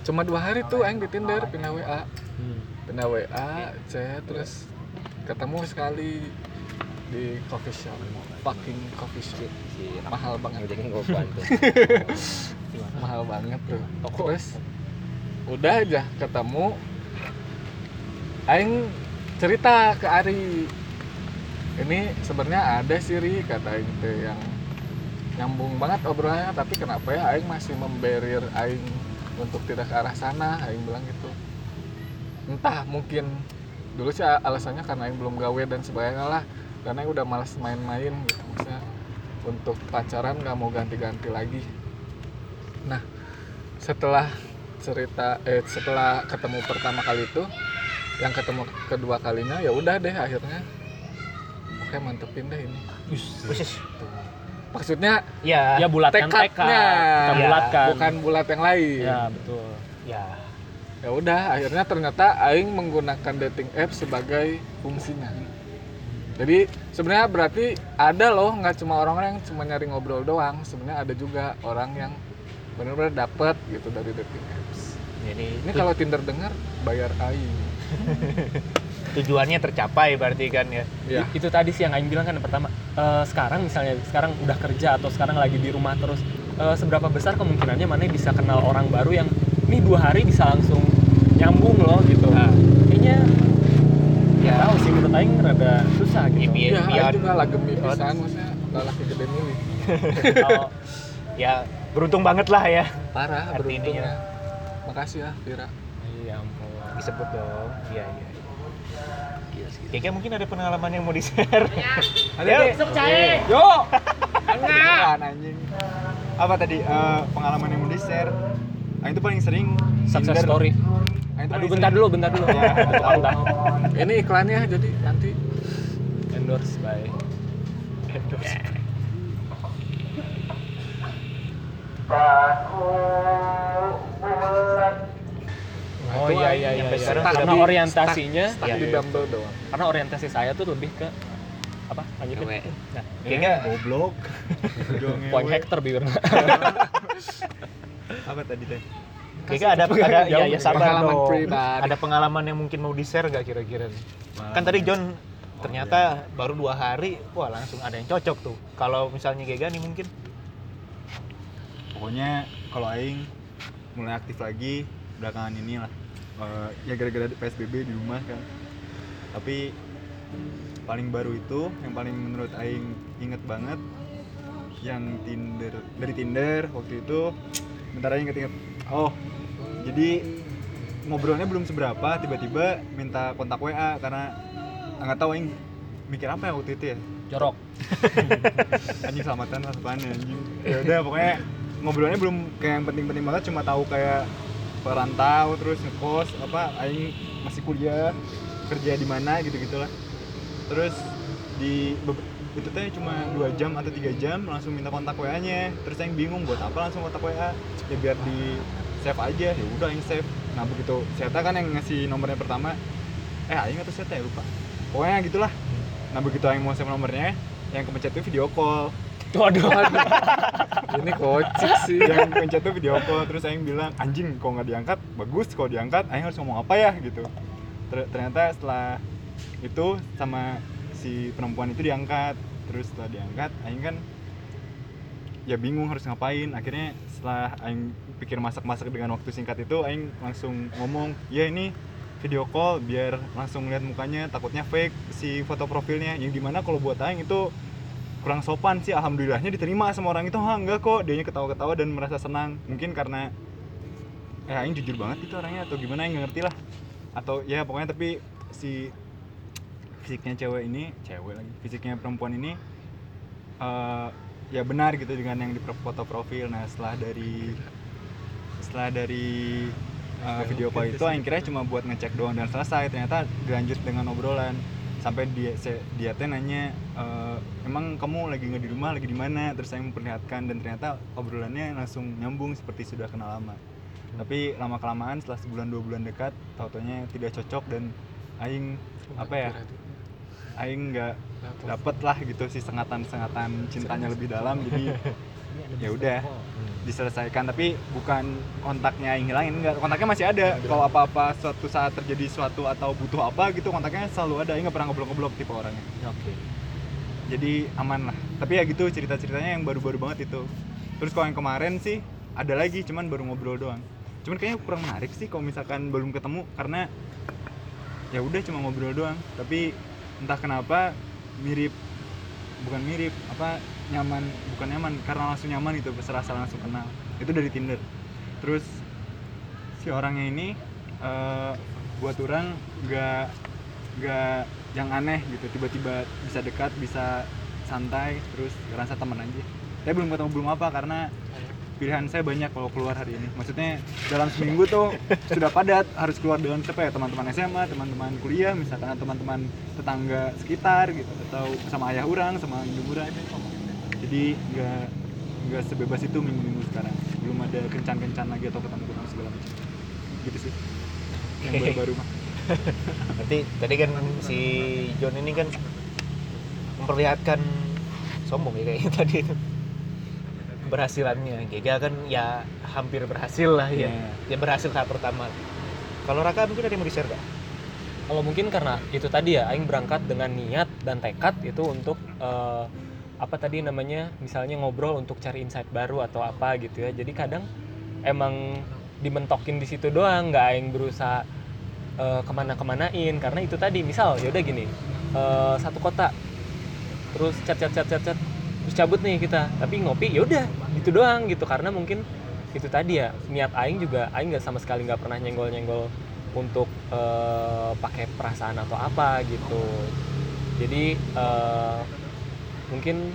Cuma dua hari tuh Aing di Tinder pindah WA Hmm. pindah WA saya terus ketemu sekali di coffee shop. Fucking coffee shop. Mahal banget. Bantu. (laughs) mahal banget tuh. Terus udah aja ketemu Aing cerita ke Ari. Ini sebenarnya ada sih Ri kata Aing teh yang nyambung banget obrolannya tapi kenapa ya aing masih memberir aing untuk tidak ke arah sana? Aing bilang gitu. Entah mungkin dulu sih alasannya karena aing belum gawe dan sebagainya lah. Karena aing udah malas main-main gitu maksudnya untuk pacaran nggak mau ganti-ganti lagi. Nah setelah cerita eh setelah ketemu pertama kali itu yang ketemu kedua kalinya ya udah deh akhirnya. Oke mantepin deh ini. Khusus. maksudnya Ya. ya bulatkan tekad tekadnya. Kita Ya, bulatkan. bukan bulat yang lain. Ya betul. Ya. ya udah akhirnya ternyata aing menggunakan dating app sebagai fungsinya. Jadi sebenarnya berarti ada loh nggak cuma orang-orang yang cuma nyari ngobrol doang. Sebenarnya ada juga orang yang benar-benar dapet gitu dari dating apps. Jadi ini kalau Tinder dengar bayar aing (laughs) tujuannya tercapai berarti kan ya. ya itu tadi sih yang Aing bilang kan yang pertama eh, sekarang misalnya sekarang udah kerja atau sekarang lagi di rumah terus eh, seberapa besar kemungkinannya mana bisa kenal orang baru yang ini dua hari bisa langsung nyambung loh gitu. Nah. kayaknya ya tahu sih menurut Aing rada susah Ya, gitu biar- ya biar- aing juga lagi pisan maksudnya lelaki gede milih Kalau- Ya beruntung banget lah ya. parah beruntungnya. Makasih ya Vira Disebut dong. Iya iya. Kayaknya mungkin ada pengalaman yang mau di share. Ada (laughs) Yuk. deh. yuk Apaan, anjing. Apa tadi eh, pengalaman yang mau di share? Aing itu paling sering success Tinder. story Aing tuh aduh bentar sering- dulu bentar dulu (laughs) Ya, ini iklannya jadi nanti endorse by Oh iya iya iya. Iya. sekarang Karena sudah- orientasinya, stuck Iya, di iya. Bumble doang karena orientasi saya tuh lebih ke apa? Lanjutin. Cewek. Nah, Kayaknya goblok. (laughs) Udah poin ngewe. hektar bibir. (laughs) Apa tadi teh? kayaknya ada ada ya ya sabar Pengalaman dong. pribadi. Ada pengalaman yang mungkin mau di share gak kira-kira? nih? Kan tadi John ternyata baru dua hari, wah langsung ada yang cocok tuh. Kalau misalnya Gega nih mungkin Pokoknya kalau aing mulai aktif lagi belakangan ini lah. Eh, ya gara-gara PSBB di rumah kan. Tapi paling baru itu yang paling menurut aing inget banget yang Tinder dari Tinder waktu itu bentar aja inget-inget. Oh, jadi ngobrolnya belum seberapa tiba-tiba minta kontak WA karena nggak tahu aing mikir apa ya waktu itu ya Jorok. (laughs) anjing selamatan apaan ya anjing ya udah pokoknya ngobrolnya belum kayak yang penting-penting banget cuma tahu kayak perantau terus ngekos apa aing masih kuliah kerja di mana gitu gitulah terus di itu teh cuma dua jam atau tiga jam langsung minta kontak WA nya terus aing bingung buat apa langsung kontak WA ya biar di save aja ya udah aing save. Nah begitu saya kan yang ngasih nomornya pertama. Eh aing atau saya lupa. Pokoknya gitulah. Nah begitu aing mau save nomornya yang kepencet itu video call Waduh. ini kocik sih. (laughs) Yang pencet tuh video call terus Aing bilang anjing kok nggak diangkat? Bagus kalau diangkat? Aing harus ngomong apa ya? Gitu. Ter- ternyata setelah itu sama si perempuan itu diangkat. Terus setelah diangkat Aing kan ya bingung harus ngapain. Akhirnya setelah Aing pikir masak-masak dengan waktu singkat itu Aing langsung ngomong ya ini video call biar langsung lihat mukanya. Takutnya fake si foto profilnya. Yang di mana kalau buat Aing itu kurang sopan sih alhamdulillahnya diterima sama orang itu. Ah enggak kok. Dianya ketawa-ketawa dan merasa senang. Mungkin karena ya Aing jujur banget itu orangnya atau gimana Aing nggak ngerti lah. Atau ya pokoknya tapi si fisiknya cewek ini cewek lagi fisiknya perempuan ini eh, ya benar gitu dengan yang di foto profil. Nah setelah dari setelah dari uh, video call itu Aing kira cuma buat ngecek doang dan selesai. Ternyata dilanjut dengan obrolan sampai dia dia teh nanya "Eh, emang kamu lagi nggak di rumah lagi di mana? Terus saya memperlihatkan dan ternyata obrolannya langsung nyambung seperti sudah kenal lama. Tapi lama kelamaan setelah sebulan dua bulan dekat tau taunya tidak cocok dan aing apa ya aing nggak dapet lah gitu sih sengatan sengatan cintanya lebih dalam. Jadi (laughs) ya udah diselesaikan. Tapi bukan kontaknya aing hilangin enggak. Kontaknya masih ada. Kalau apa-apa suatu saat terjadi suatu atau butuh apa gitu kontaknya selalu ada. Aing nggak pernah ngobrol-ngobrol tipe orangnya. Oke. jadi aman lah. Tapi ya gitu cerita-ceritanya yang baru-baru banget itu. Terus kalau yang kemarin sih ada lagi cuman baru ngobrol doang. Cuman kayaknya kurang menarik sih kalau misalkan belum ketemu karena ya udah cuma ngobrol doang. Tapi entah kenapa mirip bukan mirip apa nyaman bukan nyaman karena langsung nyaman itu serasa langsung kenal. Itu dari Tinder. Terus si orangnya ini eh, buat orang nggak nggak yang aneh gitu tiba-tiba bisa dekat bisa santai terus ngerasa teman aja. Saya belum ketemu belum apa karena pilihan saya banyak kalau keluar hari ini. Maksudnya dalam seminggu tuh sudah padat harus keluar dengan siapa ya teman-teman SMA teman-teman kuliah misalkan teman-teman tetangga sekitar gitu atau sama ayah orang sama liburan jadi nggak nggak sebebas itu minggu-minggu sekarang. Belum ada kencan-kencan lagi atau ketemu-ketemu segala macam. Gitu sih. Yang baru-baru mah. (laughs) Nanti tadi kan si John ini kan memperlihatkan sombong ya kayaknya (laughs) tadi itu. Keberhasilannya. Gega kan ya hampir berhasil lah ya. Iya. dia berhasil tahap pertama. Kalau Raka mungkin ada yang mau di-share gak? kalau mungkin karena itu tadi ya aing berangkat dengan niat dan tekad itu untuk eh, apa tadi namanya misalnya ngobrol untuk cari insight baru atau apa gitu ya. Jadi kadang emang dimentokin di situ doang nggak aing berusaha eh, ke mana-kemanain. Karena itu tadi misal ya udah gini eh, satu kota terus chat chat chat chat chat terus cabut nih kita. Tapi ngopi ya udah gitu doang gitu. Karena mungkin itu tadi ya niat aing juga aing nggak sama sekali nggak pernah nyenggol nyenggol untuk eh, pakai perasaan atau apa gitu. Jadi eh, mungkin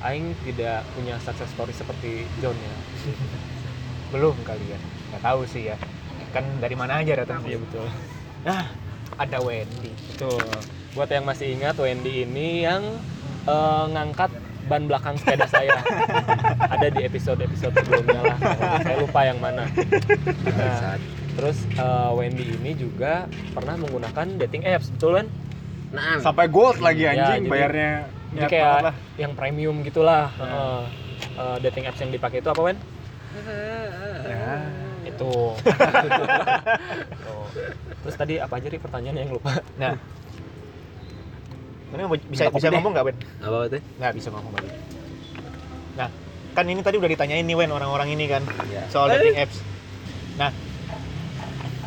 aing tidak punya success story seperti John ya. Belum kali ya. Nggak tahu sih ya. Kan dari mana aja datang. Iya betul. Nah ada Wendy. Betul. Buat yang masih ingat Wendy ini yang eh, ngangkat ban belakang sepeda saya. Ada di episode episode sebelumnya lah. Saya lupa yang mana. Nah, terus eh, Wendy ini juga pernah menggunakan dating apps. Betul kan Nah, sampai gold lagi Ya, anjing jadi- bayarnya. jadi niat kayak banget lah. yang premium gitulah Heeh. Eh, dating apps yang dipakai itu apa Wen? Ya. itu Oh. (laughs) terus tadi apa aja nih pertanyaan yang lupa nah Ini bisa bisa deh. ngomong nggak Ben? apa tuh? Nggak bisa ngomong lagi. Nah, kan ini tadi udah ditanyain nih Wen orang-orang ini kan Ya. soal dating apps. Nah,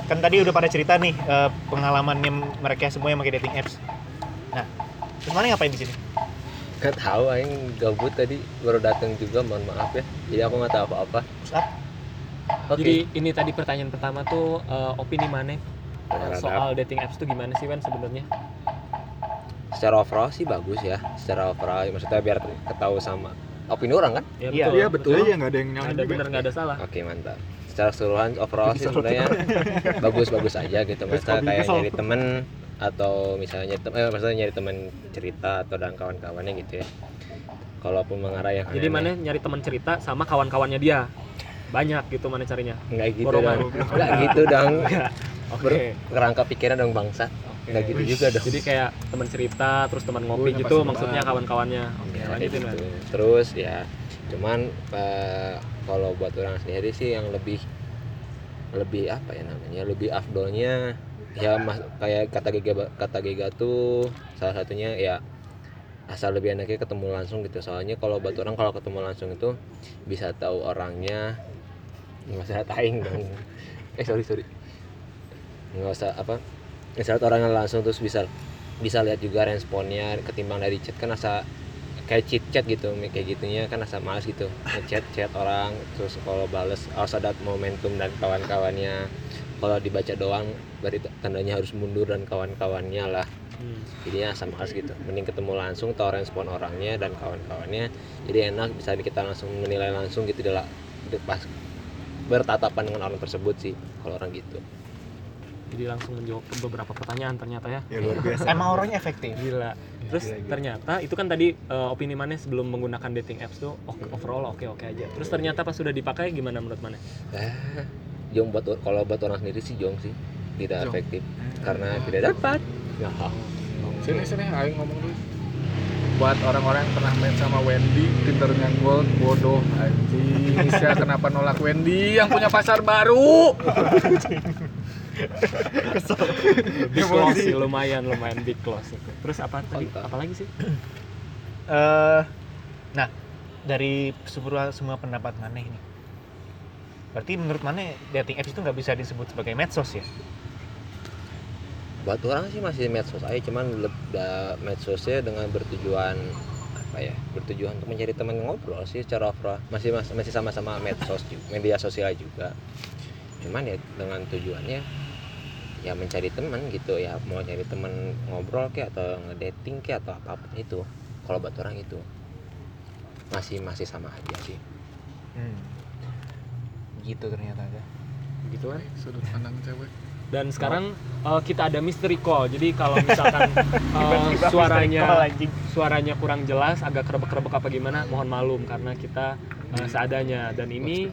kan tadi udah pada cerita nih eh, pengalamannya mereka semua yang pakai dating apps. Nah, terus mana ngapain di sini? Gak tahu aing gabut tadi baru datang juga mohon maaf ya. Jadi aku nggak tahu apa-apa. Oke. jadi ini tadi pertanyaan pertama tuh eh, opini mana Terhadap- soal dating apps tuh gimana sih Wen sebenarnya secara overall sih bagus ya. Secara overall maksudnya biar ketahui sama opini orang kan? ya Iya, iya betul aja nggak ada yang nggak nyalain ada juga bener nggak ada salah Oke mantap. Secara keseluruhan overall sih sebenarnya bagus-bagus aja gitu. Hobi kayak nyari temen atau misalnya eh, maksudnya nyari temen cerita atau dan kawan-kawannya gitu ya. Kalaupun mengarah yang jadi mana nyari teman cerita sama kawan-kawannya dia banyak gitu mana carinya nggak gitu Borongan. dong. Nggak gitu dong. (laughs) oke Ber- kerangka pikiran dong bangsa. Nggak gitu juga dong. jadi kayak teman cerita terus teman ngopi gitu maksudnya kawan-kawannya oke Ya, lanjutin Wen. gitu. Terus ya, cuman eh, kalau buat orang sendiri sih yang lebih lebih apa ya namanya, lebih afdolnya ya mas, kayak kata Giga kata Giga tuh salah satunya ya asal lebih enaknya ketemu langsung gitu. Soalnya kalau buat orang kalau ketemu langsung itu bisa tahu orangnya. Nggak usah taing dong. Eh sorry sorry. Nggak usah apa misalnya orangnya langsung terus bisa bisa lihat juga responnya ketimbang dari chat. Kan asa kayak chit chat gitu kayak gitunya kan asa males gitu. Ngechat chat orang terus kalau bales harus ada momentum dan kawan-kawannya. Kalau dibaca doang berarti tandanya harus mundur dan kawan-kawannya lah. Hmm. jadinya asa males gitu. Mending ketemu langsung tahu respon orangnya dan kawan-kawannya. Jadi enak bisa kita langsung menilai langsung gitu adalah pas bertatapan dengan orang tersebut sih kalau orang gitu. Jadi langsung menjawab ke beberapa pertanyaan ternyata ya. Ya luar biasa. Emang orangnya efektif. gila. Terus Gila, gila. ternyata itu kan tadi eh, opini mana sebelum menggunakan dating apps tuh oke- overall oke oke aja. Terus ternyata pas sudah dipakai gimana menurut mana eh jong buat kalau buat orang sendiri sih jong sih tidak efektif karena tidak dapat ya Sini sini, ayo ngomong dulu. Buat orang-orang yang pernah main sama Wendy, Tindernya gold, bodoh anjing. Misha kenapa nolak Wendy yang punya pasar baru? (laughs) big close sih lumayan lumayan big close itu. terus apa tadi apa lagi sih Eh, nah, dari semua semua pendapat Maneh ini. Berarti menurut Maneh dating apps itu nggak bisa disebut sebagai medsos ya? Buat orang sih masih medsos aja cuman medsosnya dengan bertujuan apa ya bertujuan untuk mencari teman ngobrol sih secara overall masih mas- masih sama-sama medsos ju- media sosial juga. Cuman ya dengan tujuannya ya mencari teman gitu ya mau cari teman ngobrol kayak atau ngedating kayak atau apa pun itu. Kalau buat orang itu masih masih sama aja sih. Hmm. Gitu ternyata ya. gitu kan sudut pandang cewek dan sekarang eh, kita ada mystery call. Jadi kalau misalkan (laughs) eh, Tiba-tiba suaranya misteri suaranya kurang jelas agak kerebek-kerebek apa gimana mohon malum karena kita eh, seadanya. Dan ini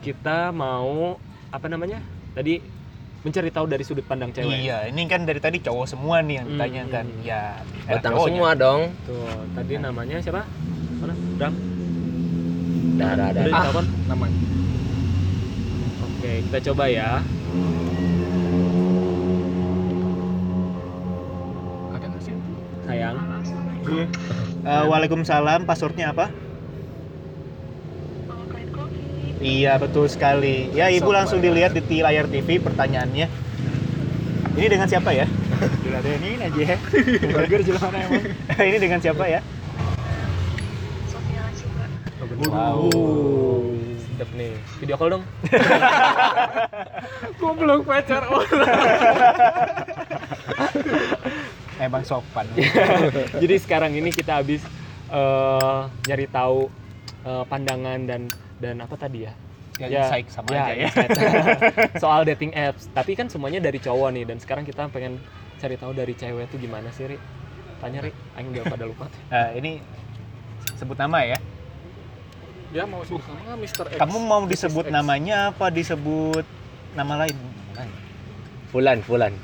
kita mau apa namanya tadi mencari tahu dari sudut pandang cewek. Iya, ini kan dari tadi cowok semua nih yang Hmm, ditanyakan. hmm. Ya, batang cowoknya. semua dong. Tuh tadi namanya siapa? Mana? Bram? Darah udah darah ditelepon namanya. Oke kita coba ya Eh, Waalaikumsalam, passwordnya apa? Iya, betul sekali. Ya, Ibu langsung bayar. dilihat di layar TV pertanyaannya. Ini dengan siapa ya? Diladenin aja ya. Burger jelana emang. (laughs) ini dengan siapa ya? Wow. sedap nih video call dong (laughs) goblok pacar orang (laughs) Emang sopan. (laughs) jadi sekarang ini kita habis eh, nyari tahu eh, pandangan dan dan apa tadi ya Ya, insight sama aja ya. (laughs) soal dating apps tapi kan semuanya dari cowok nih dan sekarang kita pengen cari tahu dari cewek tuh gimana sih Ri tanya Ri Aing udah pada lupa (laughs) Eh, ini sebut nama ya. dia mau sebut nama nggak Mr. X Kamu mau disebut X. namanya apa disebut nama lain? Fulan Fulan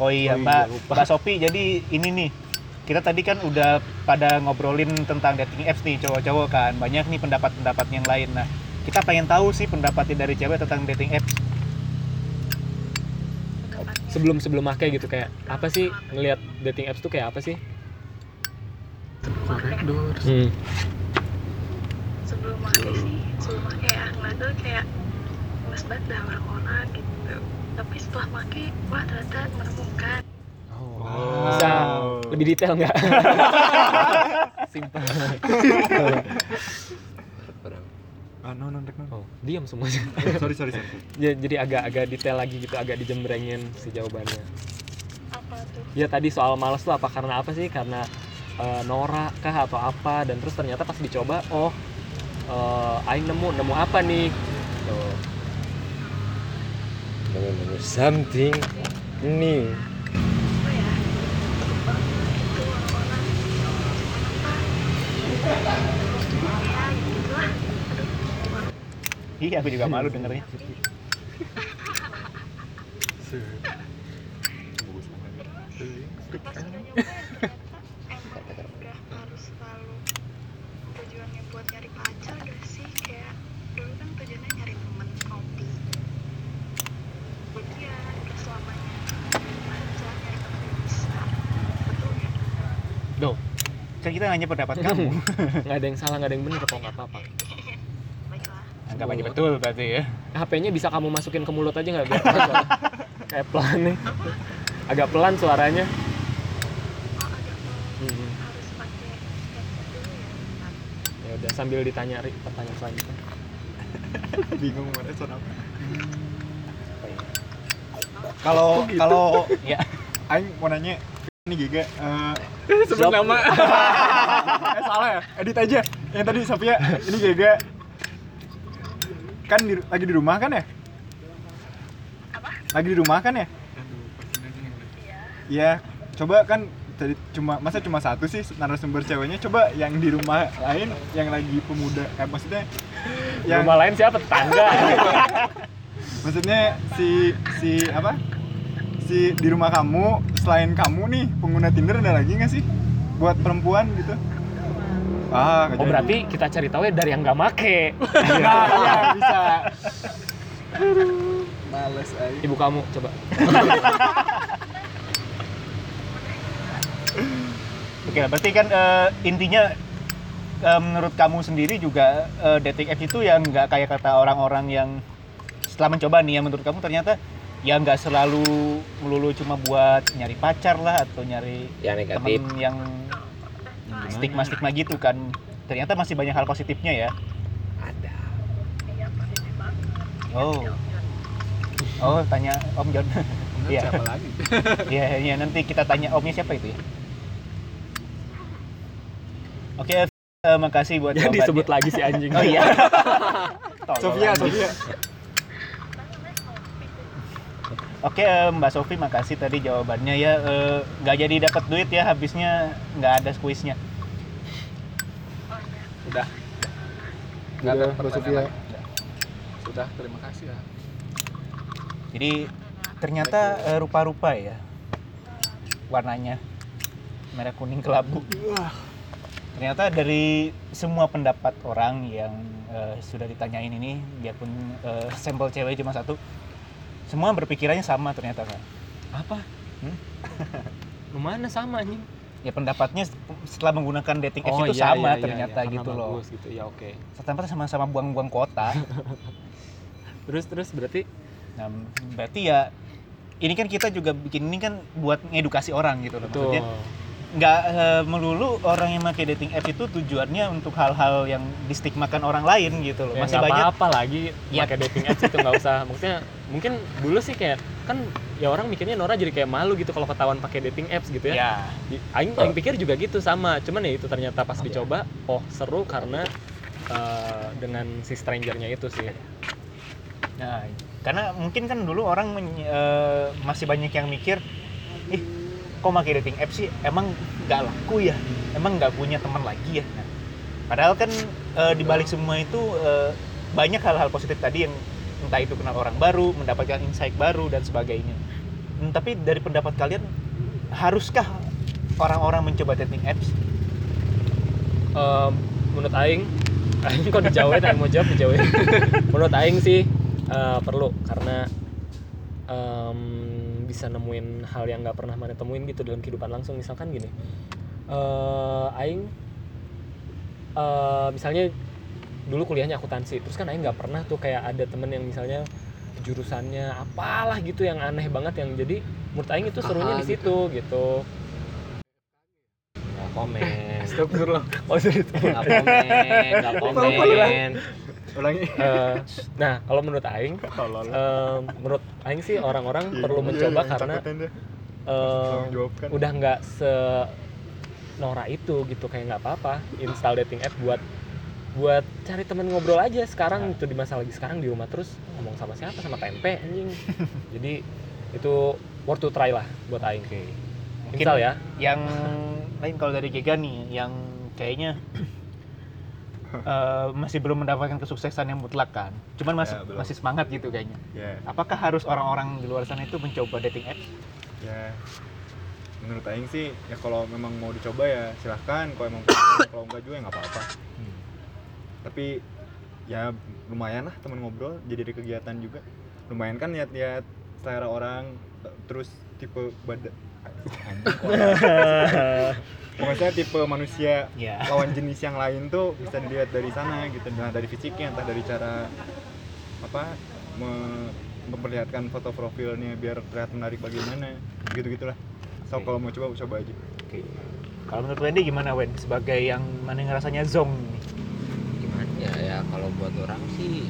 Oh iya, Oh iya, Mbak, lupa. Mbak Sopi. Jadi ini nih, kita tadi kan udah pada ngobrolin tentang dating apps nih cowok-cowok kan. Banyak nih pendapat-pendapat yang lain. Nah, kita pengen tahu sih pendapatnya dari cewek tentang dating apps. sebelum sebelum make gitu kayak apa sih ngelihat dating apps tuh kayak apa sih koridor hmm. sebelum pakai sih sebelum pakai ya ngeliat tuh kayak mas banget dah orang-orang gitu tapi setelah pakai wah ternyata menemukan. Bisa lebih detail nggak? (laughs) Simpel. (laughs) Ah no no no, oh diam semuanya. Sorry sorry sorry. (laughs) Ya, jadi agak agak detail lagi gitu agak dijembrengin si jawabannya. Apa tuh? Ya tadi soal males tuh apa? Karena apa sih? Karena eh, norak kah atau apa? Dan terus ternyata pas dicoba oh eh, aing nemu nemu apa nih? Tuh nemu something new apa ya takut banget gitu orang-orang apa ya gitu lah Iya, aku juga malu dengernya. (laughs) emang udah harus selalu tujuannya buat nyari pacar gak sih kayak dulu kan tujuannya nyari temen ngopi jadi ya udah selamanya nyari pacar nyari temen yang bisa betul ya Duh, Nanya pendapat (laughs) kamu. nggak ada yang salah nggak ada yang benar kok nggak apa-apa. Anggap aja betul berarti ya. HP-nya bisa kamu masukin ke mulut aja nggak? Biar kayak pelan nih. Agak pelan suaranya. Hmm. ya ya udah sambil ditanya Ri, pertanyaan selanjutnya. (laughs) Bingung mau respon apa. Kalau kalau (laughs) ya Aing mau nanya ini Giga eh, (laughs) sebut nama. (laughs) Eh salah ya? Edit aja. Yang tadi Sofia ini Giga kan di, lagi di rumah kan ya? Lagi di rumah kan ya? Iya, coba kan tadi cuma masa cuma satu sih narasumber ceweknya? Coba yang di rumah lain yang lagi pemuda eh maksudnya yang rumah lain siapa? Tetangga. (laughs) Maksudnya si si apa si di rumah kamu selain kamu nih pengguna Tinder ada lagi nggak sih? Buat perempuan gitu? Ah oh berarti kita cari tahu ya dari yang nggak make. Nah, iya bisa. Males aja ibu kamu coba. (laughs) Oke, berarti kan eh, intinya eh, menurut kamu sendiri juga eh, dating apps itu yang nggak kayak kata orang-orang yang setelah mencoba nih ya menurut kamu ternyata ya nggak selalu melulu cuma buat nyari pacar lah atau nyari yang negatif temen yang stigma-stigma gitu kan. Ternyata masih banyak hal positifnya ya. ada Oh. Oh, tanya Om John. Iya. siapa lagi (laughs) Iya, iya nanti kita tanya omnya siapa itu ya. Oke, eh, makasih buat Ya jawabannya. disebut lagi si anjing. Oh iya. (laughs) Sofia. Sofia Oke, eh, Mbak Sofi makasih tadi jawabannya ya. Eh, Nggak jadi dapat duit ya, habisnya nggak ada kuisnya. udah nggak ada Udah, Mbak Sofia. pertanyaan lagi. sudah terima kasih ya Jadi ternyata eh, rupa-rupa ya warnanya merah kuning kelabu. Ternyata dari semua pendapat orang yang eh, sudah ditanyain ini, biarpun eh, sampel cewek cuma satu, semua berpikirannya sama ternyata kan. Apa? Hmm? (laughs) Lu mana sama anjing? Ya pendapatnya setelah menggunakan dating apps itu iya, sama iya, iya, ternyata iya, gitu loh. gitu. Ya oke. Ternyata sama-sama buang-buang kota. (laughs) Terus terus berarti Nah, berarti ya ini kan kita juga bikin ini kan buat ngedukasi orang gitu loh. betul. Maksudnya nggak eh, melulu orang yang pakai dating apps itu tujuannya untuk hal-hal yang distigmakan orang lain gitu loh. Ya, Masih banyak apa-apa lagi Ya. pakai dating apps itu nggak usah. Maksudnya mungkin dulu sih kayak kan ya orang mikirnya Nora jadi kayak malu gitu kalau ketahuan pakai dating apps gitu ya. ya. Aing, aing pikir juga gitu sama. Cuman ya itu ternyata pas dicoba, oh seru karena eh, dengan si strangernya itu sih. Nah, karena mungkin kan dulu orang men- eh, masih banyak yang mikir, ih kok pakai dating apps sih emang nggak laku ya, emang nggak punya teman lagi ya. Nah, padahal kan eh, di balik semua itu eh, banyak hal-hal positif tadi yang entah itu kenal orang baru, mendapatkan insight baru dan sebagainya. Hmm, tapi dari pendapat kalian, haruskah orang-orang mencoba dating apps? Em, menurut Aing, (laughs) Aing kok dijawabin, Aing mau jawab dijawabin. (laughs) menurut Aing sih eh, perlu karena em, bisa nemuin hal yang nggak pernah mana temuin gitu dalam kehidupan langsung. Misalkan gini, eh, Aing eh, misalnya dulu kuliahnya akuntansi, terus kan Aing nggak pernah tuh kayak ada temen yang misalnya jurusannya apalah gitu yang aneh banget yang jadi menurut Aing itu serunya di situ gitu. nggak komen. Astagfirullah. Oh, komen nggak komen ulangi. Eh, nah kalau menurut Aing (laughs) eh, menurut Aing sih orang-orang Iya, perlu iya, mencoba yang karena eh, jawabkan. udah nggak se Nora itu gitu kayak nggak apa-apa install dating app buat buat cari temen ngobrol aja sekarang itu di masa lagi sekarang di rumah terus ngomong sama siapa? Sama tempe anjing. (laughs) Jadi itu worth to try lah buat Aing. Mungkin install ya. yang lain kalau dari Giga nih yang kayaknya (clears throat) eh, masih belum mendapatkan kesuksesan yang mutlak kan? Cuman masih Ya, belum. masih semangat gitu kayaknya. Ya. Apakah harus orang-orang di luar sana itu mencoba dating apps? Ya. Menurut Aing sih ya kalau memang mau dicoba ya silahkan. Kalau emang kalau enggak juga ya nggak apa-apa. Hmm. tapi ya lumayan lah temen ngobrol jadi ada kegiatan juga. Lumayan kan lihat-lihat selera orang terus tipe badan Pokoknya tipe manusia ya lawan jenis yang lain tuh bisa dilihat dari sana gitu. Nah dari fisiknya entah dari cara apa me- memperlihatkan foto profilnya biar terlihat menarik bagaimana. Gitu gitulah so Oke. kalau mau coba coba aja. Oke. kalau menurut Wendy gimana Wen? Sebagai yang mana yang rasanya zong nih? Gimana? Ya ya kalau buat orang sih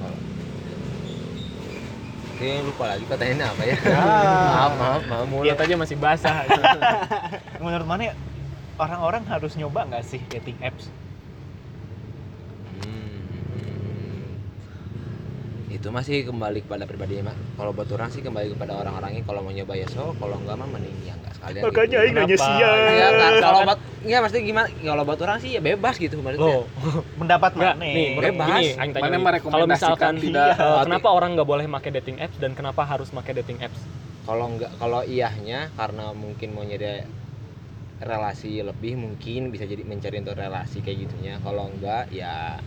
kalau Oke, lupa lagi pertanyaannya apa ya? maaf, maaf, maaf. mulut aja masih basah (laughs) menurut mana ya, orang-orang harus nyoba nggak sih dating apps Itu masih kembali kepada pribadi mah. Kalau buat orang sih kembali kepada orang-orangnya kalau mau nyoba ya so, kalau enggak mah mending ya enggak sekalian. makanya gitu. Aing nanya siang Ya kan kalau buat ya pasti gimana? Kalau buat orang sih ya bebas gitu maksudnya. loh (laughs) mendapat mana nih, Bebas. gini, Aing tanya Mana kalau misalkan tidak, eh, (laughs) eh, kenapa orang nggak boleh pakai dating apps dan kenapa harus pakai dating apps? Kalau enggak kalau iyahnya karena mungkin mau nyari relasi lebih mungkin bisa jadi mencari untuk relasi kayak gitunya. Kalau enggak ya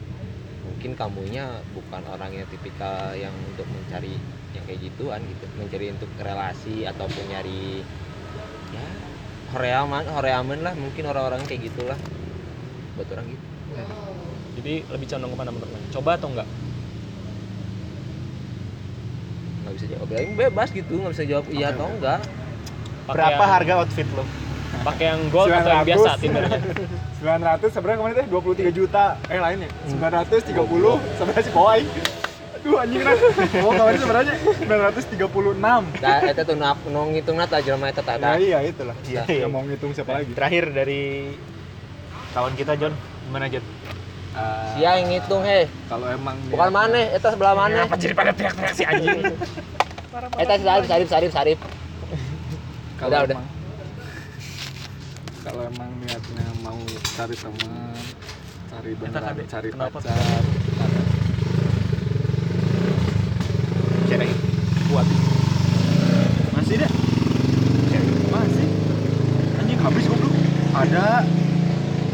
mungkin kamunya bukan orang yang tipikal yang untuk mencari yang kayak gituan gitu. Mencari untuk relasi ataupun nyari ya horeaman horeaman lah mungkin orang-orang kayak gitulah buat orang gitu. Jadi lebih condong ke mana menurut Aing? Coba atau enggak? nggak bisa jawab. Ya bebas gitu nggak bisa jawab iya atau enggak. Berapa harga outfit lo? pakai yang gold atau yang 900. biasa Tindernya (laughs) 900 sebenarnya kemarin teh 23 juta eh lainnya Hmm. 930 sebenarnya si Kowai aduh anjing kan oh kemarin sebenarnya 936 Nah, eta tuh nu nu ngitungna tah jelema eta tah. nah iya itulah Iya, iya. mau ngitung siapa lagi Terakhir dari kawan kita John, gimana John? Eh, Sia yang ngitung he. kalau emang Bukan maneh, eta sebelah maneh. Kenapa jadi pada teriak-teriak (laughs) si anjing Eta sarip sarip sarip sarip. kalau Udah, udah. emang kalau emang niatnya mau cari teman cari beneran Kade, cari kenapa? pacar Cewek kuat. masih deh. Masih. Anjing habis goblok. Ada.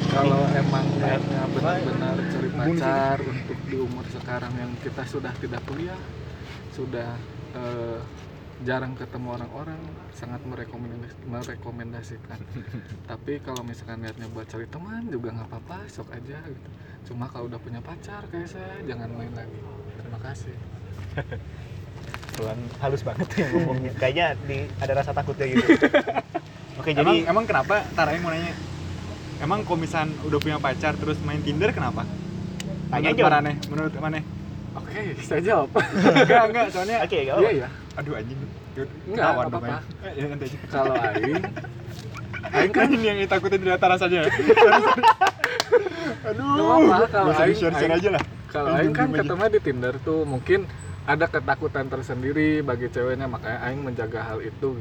Kalau emang niatnya benar-benar cari pacar untuk di umur sekarang yang kita sudah tidak kuliah sudah eh, jarang ketemu orang-orang sangat merekomendasi- merekomendasikan. (laughs) Tapi kalau misalkan niatnya buat cari teman juga nggak apa-apa sok aja gitu. Cuma kalau udah punya pacar kayak saya jangan main lagi. Terima kasih. (laughs) Tuhan halus banget yang ngomongnya. (laughs) Kayaknya di ada rasa takutnya gitu. Oke, jadi emang kenapa? Tara yang mau nanya. Emang misalkan udah punya pacar terus main Tinder kenapa? Tanya menurut. Marane menurut mana oke saya jawab. Enggak enggak soalnya Oke, gak iya apa. Aduh anjing Enggak, apa-apa. Main. Eh, ya, nanti aja kalau Aing (laughs) Aing kan ini yang ditakutin dari Tara saja ya (laughs) aduh kalau Aing- di-share-share Aing- aja lah Kalau Aing kan aja. ketemu di Tinder tuh mungkin ada ketakutan tersendiri bagi ceweknya makanya Aing menjaga hal itu.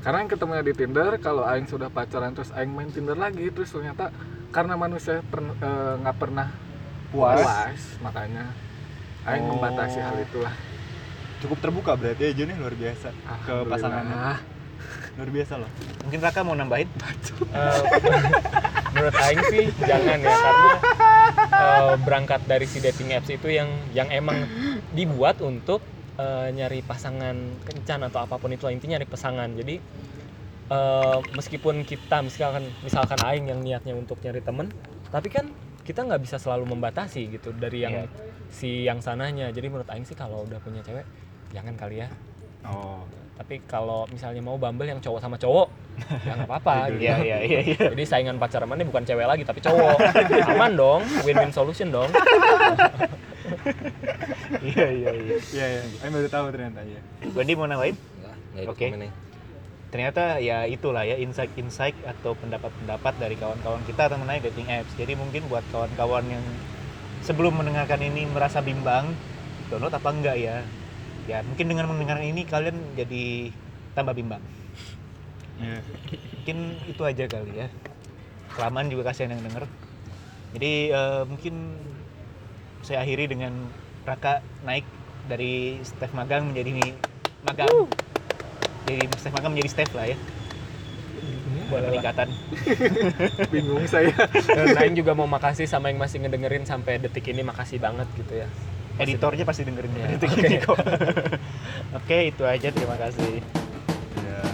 Karena yang ketemunya di Tinder, kalau Aing sudah pacaran terus Aing main Tinder lagi terus ternyata karena manusia per- eh, nggak pernah puas, makanya Aing Oh. membatasi hal itulah. Cukup terbuka berarti aja nih luar biasa. Ke pasangannya luar biasa loh. Mungkin Raka mau nambahin? Eh, menurut Aing sih jangan ya karena eh, berangkat dari si dating apps itu yang yang emang dibuat untuk eh, nyari pasangan kencan atau apa pun itu intinya nyari pasangan. Jadi eh, meskipun kita misalkan misalkan Aing yang niatnya untuk nyari temen tapi kan kita nggak bisa selalu membatasi gitu dari yang Iya. si yang sananya. Jadi menurut Aing sih kalau udah punya cewek jangan kali ya oh tapi kalau misalnya mau bumble yang cowok sama cowok (laughs) ya nggak apa-apa gitu. Iya, iya, iya, iya. Jadi saingan pacar mana bukan cewek lagi tapi cowok. (laughs) Aman dong, win-win solution dong. (laughs) Iya, iya, iya. iya iya Aing baru tahu ternyata ya Gondi mau nambahin? Oke. eh. ternyata ya itulah ya insight-insight atau pendapat-pendapat dari kawan-kawan kita mengenai dating apps. Jadi mungkin buat kawan-kawan yang sebelum mendengarkan ini merasa bimbang, download apa enggak ya? Ya mungkin dengan mendengarkan ini kalian jadi tambah bimbang. Iya. Mungkin itu aja kali ya. Kelamaan juga kasihan yang denger. Jadi eh, mungkin saya akhiri dengan Raka naik dari staff magang menjadi magang. Jadi staff magang menjadi staff lah ya. Buat peningkatan. (laughs) Bingung saya. Dan Aing juga mau makasih sama yang masih ngedengerin sampai detik ini makasih banget gitu ya editornya pasti dengerin yeah. detik okay. kok oke (laughs) okay, itu aja terima kasih yeah.